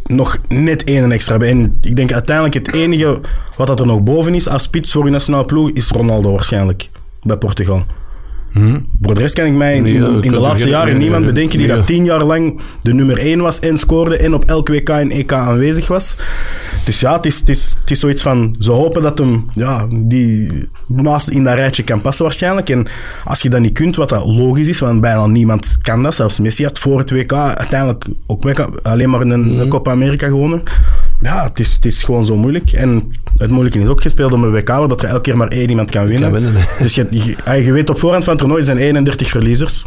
nog net één extra hebben. En ik denk uiteindelijk het enige wat dat er nog boven is als spits voor je nationale ploeg, is Ronaldo waarschijnlijk bij Portugal. Voor de rest kan ik mij in, de laatste jaren niemand bedenken die dat tien jaar lang de nummer één was en scoorde en op elk WK en EK aanwezig was. Dus ja, het is, het is, het is zoiets van, ze hopen dat hem ja, die naast in dat rijtje kan passen waarschijnlijk. En als je dat niet kunt, wat dat logisch is, want bijna niemand kan dat, zelfs Messi had voor het WK uiteindelijk ook alleen maar een, Mhm. een Copa America gewonnen. Ja, het is, het is gewoon zo moeilijk. En het moeilijke is ook gespeeld om een WK, waar dat er elke keer maar één iemand kan winnen. dus je, je, ah, je weet op voorhand van het toernooi zijn 31 verliezers.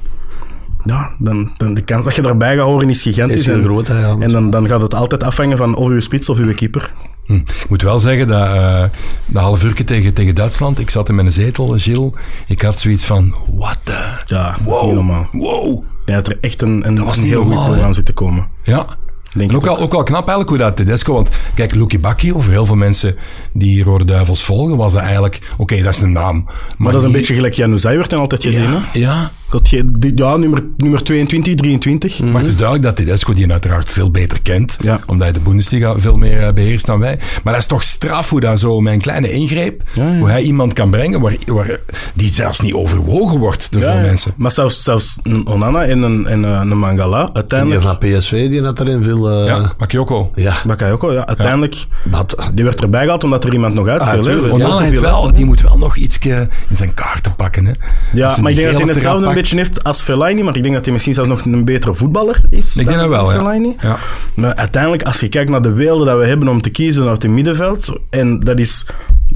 Ja, dan, dan de kans dat je daarbij gaat horen is gigantisch. Is en groot, hè, ja. en dan, dan gaat het altijd afhangen van of uw spits of uw keeper. Hm. Ik moet wel zeggen dat eh de half uur tegen, tegen Duitsland, ik zat in mijn zetel, Gilles, ik had zoiets van, what the... Ja, wow, normaal. wow. Denk dat er echt een, een, was een niet heel normaal, goed aan zit te komen. Ja. Denk en ook wel, ook wel knap eigenlijk hoe dat Tedesco, want kijk, Lucky Bacchio, voor heel veel mensen die Rode Duivels volgen, was dat eigenlijk, oké, dat is een naam. Maar, Maar dat is een die- beetje gelijk Jan Oezai werd dan altijd gezien. ja, Hè? ja, Dat je, die- ja, nummer, nummer 22, 23. maar het is duidelijk dat Tedesco die uiteraard veel beter kent, Ja. omdat hij de Bundesliga veel meer eh, beheerst dan wij. Maar dat is toch straf hoe dat zo met een kleine ingreep, Ja, ja. hoe hij iemand kan brengen waar, waar, die zelfs niet overwogen wordt door Ja, veel mensen. Maar zelfs, zelfs een Onana en een, en eh, een Mangala, Die uiteindelijk... van PSV, die had erin veel... eh, Ja, Bakayoko. ja. Bakayoko, ja, uiteindelijk... Die werd erbij gehaald omdat er iemand nog uitviel. hè. tuurlijk. Er Onana heeft wel, die moet wel nog iets in zijn kaarten pakken. Hè. Ja, maar ik denk dat hij hetzelfde een beetje heeft als Fellaini, maar ik denk dat hij misschien zelfs nog een betere voetballer is Ik denk dat wel. Fellaini. Ja. Maar uiteindelijk, als je kijkt naar de weelden dat we hebben om te kiezen uit het middenveld, en dat is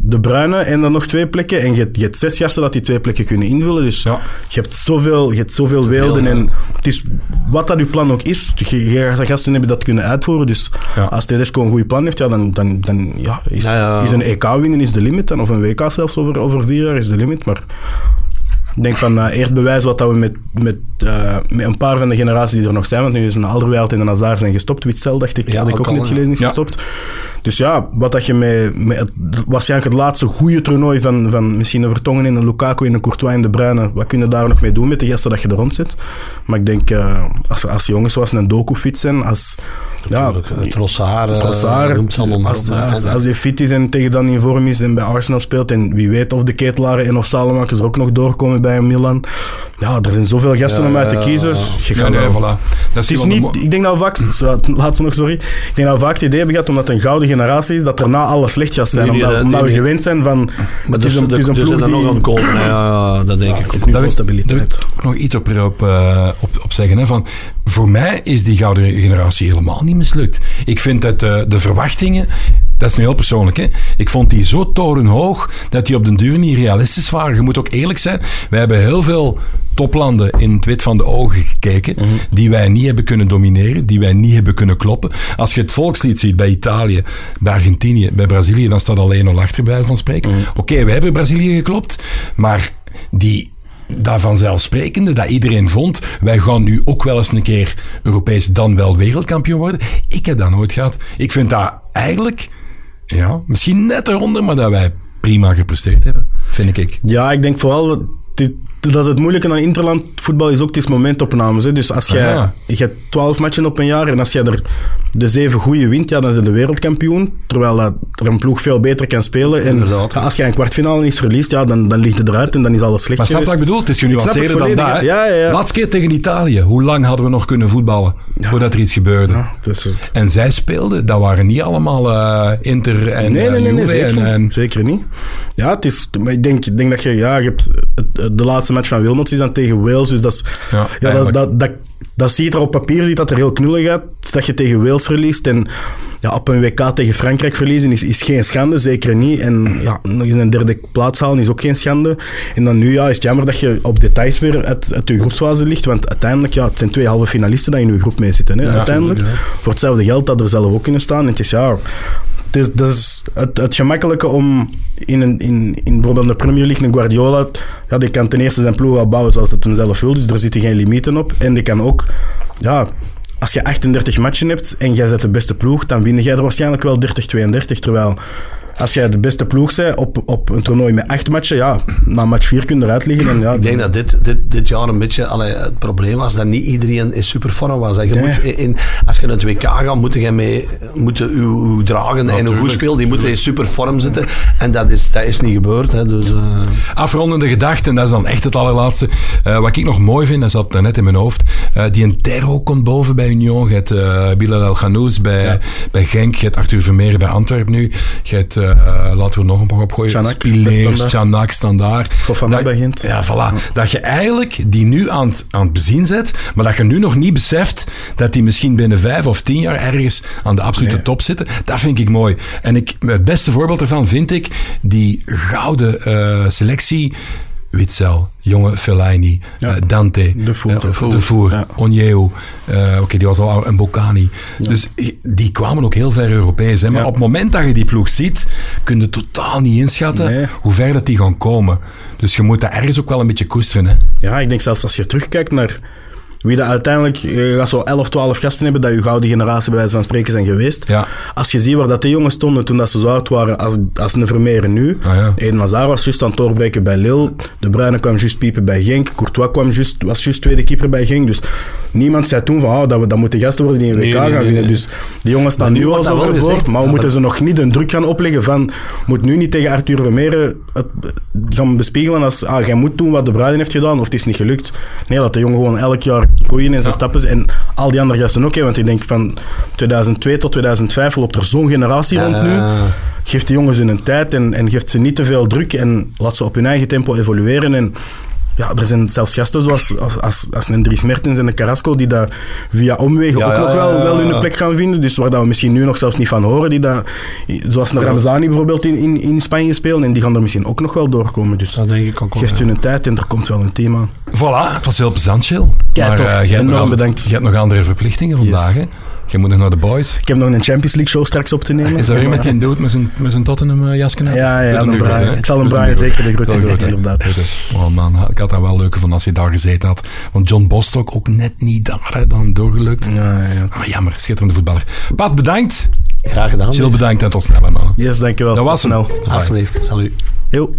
de Bruine en dan nog twee plekken, en je hebt, je hebt zes gasten dat die twee plekken kunnen invullen, dus Ja. je hebt zoveel, je hebt zoveel weelden, en het is wat dat je plan ook is, je, je gaat gasten hebben dat kunnen uitvoeren, dus Ja. als Tedesco een goede plan heeft, ja, dan, dan, dan ja, is, Ja, ja. is een EK winnen is de limit, dan, of een WK zelfs over, over vier jaar is de limit, maar... Ik denk van eh, eerst bewijzen wat dat we met, met, eh, met een paar van de generaties die er nog zijn, want nu is een Alderweireld en een Hazard zijn gestopt. Witzel, dacht ik, Ja, had ik ook net gelezen, is Ja. gestopt. Dus ja, wat dat je met, met het, waarschijnlijk het laatste goede toernooi van, van misschien een Vertongen en een Lukaku en een Courtois en de Bruyne, wat kun je daar nog mee doen met de gasten dat je er rond zit? Maar ik denk, eh, als, als jongens zoals een Doku fit zijn, als... Ja, Het Trossard, Trossard, noemt ze allemaal maar als, als, als hij fit is en tegen dan in vorm is en bij Arsenal speelt en wie weet of de Ketelaren en of Salemakers er ook nog doorkomen bij Milan. Ja, er zijn zoveel gasten Ja, om uit te kiezen. ja. Je Ja, kan nee, wel- voilà. Dat het is de niet, ik denk dat we vaak, zo, laatste nog, sorry. Ik denk dat we vaak het idee hebben gehad, omdat een gouden generatie is, dat er na alles slecht gaat zijn. Nee, nee, omdat dat- omdat nee, we nee. gewend zijn van, maar het dus, is een, het is een dus ploeg er nog aan die... het komen. Ja, ja, dat denk ik Ik ook. daar wil stabiliteit. nog iets op, op, eh, op, op zeggen. Hè, van, voor mij is die gouden generatie helemaal niet mislukt. Ik vind dat eh, de verwachtingen, dat is nu heel persoonlijk, hè, ik vond die zo torenhoog dat die op den duur niet realistisch waren. Je moet ook eerlijk zijn, wij hebben heel veel toplanden in het wit van de ogen gekeken, die wij niet hebben kunnen domineren, die wij niet hebben kunnen kloppen. Als je het volkslied ziet bij Italië, bij Argentinië, bij Brazilië, dan staat alleen al achter bij van spreken. Oké, wij hebben Brazilië geklopt, maar die dat vanzelfsprekende, dat iedereen vond, wij gaan nu ook wel eens een keer Europees, dan wel wereldkampioen worden. Ik heb dat nooit gehad. Ik vind dat eigenlijk, ja, misschien net eronder, maar dat wij prima gepresteerd hebben, vind ik. Ja, ik denk vooral... dat dit- dat is het moeilijke aan interland voetbal is ook, het is momentopnames. Hè. Dus als jij, Ah. je hebt 12 matchen op een jaar en als jij er de zeven goede wint, ja, dan is je de wereldkampioen. Terwijl dat er een ploeg veel beter kan spelen. En Inderdaad. ja, als jij een kwartfinale niet verliest, ja, dan, dan ligt het eruit en dan is alles slecht Maar snap wat ik bedoel? Het is genuanceerder dan dat. ja, ja, ja. Laatste keer tegen Italië. Hoe lang hadden we nog kunnen voetballen voordat er iets gebeurde? Ja, dus, En zij speelden, dat waren niet allemaal eh, Inter en Nee, eh, nee, nee, zeker, en, niet. en- zeker niet. Ja, het is, maar ik denk, ik denk dat je, ja, je hebt de laatste match van Wilmots is dan tegen Wales, dus dat is, Ja, ja, dat, dat, dat, dat ziet er op papier ziet dat er heel knullig uit, dat je tegen Wales verliest en ja, op een WK tegen Frankrijk verliezen is, is geen schande, zeker niet. En ja, een derde plaats halen is ook geen schande. En dan nu ja, is het jammer dat je op details weer uit, uit je groepsfase ligt, want uiteindelijk, ja, het zijn twee halve finalisten die in je groep mee zitten. Hè, uiteindelijk, voor hetzelfde geld dat er zelf ook in staan. En het is ja, het, gemakkelijke om in, een, in, in bijvoorbeeld de Premier League een Guardiola, ja, die kan ten eerste zijn ploeg al bouwen zoals het hem zelf wil, dus er zitten geen limieten op. En die kan ook, ja, als je 38 matchen hebt en jij zet de beste ploeg, dan win jij er waarschijnlijk wel 30-32. Terwijl als jij de beste ploeg bent op, op een toernooi met 8 matchen, ja, na match 4 kun je eruit liggen. En ja, Ik denk dat dit, dit, dit jaar een beetje allee, het probleem was dat niet iedereen in supervorm was. Je Nee. moet in, in- als je naar het WK gaat, moet je mee moeten uw, uw dragen en goed speelt. Die moeten in supervorm zitten. En dat is, dat is niet gebeurd. Hè. Dus, eh, Afrondende gedachte, en dat is dan echt het allerlaatste. Eh, wat ik nog mooi vind, dat zat net in mijn hoofd. eh, die een Terro komt boven bij Union. Je hebt eh, Bilal El Ghanous bij, bij Genk. Je hebt Arthur Vermeer bij Antwerpen nu. Je hebt, eh, laten we nog een paar opgooien. Chanak, bij Spileer, Standaard. Chanak, Standaard. Fofana Gent. Ja, voilà. Dat je eigenlijk die nu aan het, aan het bezien zet, maar dat je nu nog niet beseft dat die misschien binnen vijf of tien jaar ergens aan de absolute Nee. top zitten. Dat vind ik mooi. En ik, het beste voorbeeld daarvan vind ik die gouden eh, selectie. Witzel, jonge Fellaini, Ja. eh, Dante, De Voer. eh, De Voer. De Voer, Ja. Onyewu, eh, oké, die was al oud, en Bocani. Dus die kwamen ook heel ver Europees. Hè? Maar op het moment dat je die ploeg ziet, kun je totaal niet inschatten Nee. hoe ver dat die gaan komen. Dus je moet dat ergens ook wel een beetje koesteren. Hè? Ja, ik denk zelfs als je terugkijkt naar wie dat uiteindelijk, je gaat zo 11, 12 gasten hebben dat je gouden generatie bij wijze van spreken zijn geweest. Ja. Als je ziet waar dat die jongens stonden toen dat ze zo oud waren als, als een Vermeer nu. Ah, ja. Eden Hazard was juist aan het doorbreken bij Lille. De Bruyne kwam juist piepen bij Genk. Courtois kwam juist, was juist tweede keeper bij Genk. Dus niemand zei toen van oh, dat, we, dat moeten gasten worden die een WK Nee, gaan nee, winnen. nee. Dus die jongens staan nu al zo dat wel ver voor. gezegd. Maar we moeten ze nog niet een druk gaan opleggen van moet nu niet tegen Arthur Vermeer het, gaan bespiegelen als ah, jij moet doen wat de Bruyne heeft gedaan of het is niet gelukt. Nee, dat de jongen gewoon elk jaar groeien in zijn stappen is. En al die andere gasten ook. Hè, want ik denk van 2002 tot 2005 loopt er zo'n generatie rond nu. Ja. Geeft de jongens hun tijd en, en geeft ze niet te veel druk en laat ze op hun eigen tempo evolueren. En ja, er zijn zelfs gasten zoals als, als, als een Dries Mertens en een Carrasco die daar via omwegen Ja, ook ja, nog wel, ja, ja, wel hun plek gaan vinden. Dus waar dat we misschien nu nog zelfs niet van horen. Die dat, zoals een Ramazani bijvoorbeeld in, in, in Spanje spelen. En die gaan er misschien ook nog wel doorkomen. Dus dat denk ik ook wel. geeft hun een tijd en er komt wel een aan. Voilà, het was heel plezant, Chill. Kei maar eh, jij hebt Enorm nog, bedankt. Je hebt nog andere verplichtingen vandaag, hè? Je moet nog naar de boys. Ik heb nog een Champions League show straks op te nemen. Is dat weer met die dood met zijn, met zijn Tottenham jasje aan? Ja, ja, Brian. hè? Ik zal hem Brian de zeker de groeten. Doe doen, inderdaad. Oh man, ik had dat wel leuk gevonden als je daar gezeten had. Want John Bostock ook net niet daar, hè, dan doorgelukt. Ja, ja. Ah, jammer, schitterende voetballer. Pat, bedankt. Graag gedaan. Jill, bedankt en tot snel, mannen. Yes, dankjewel. Dat was hem. Snel. Alsjeblieft. Salut. Yo.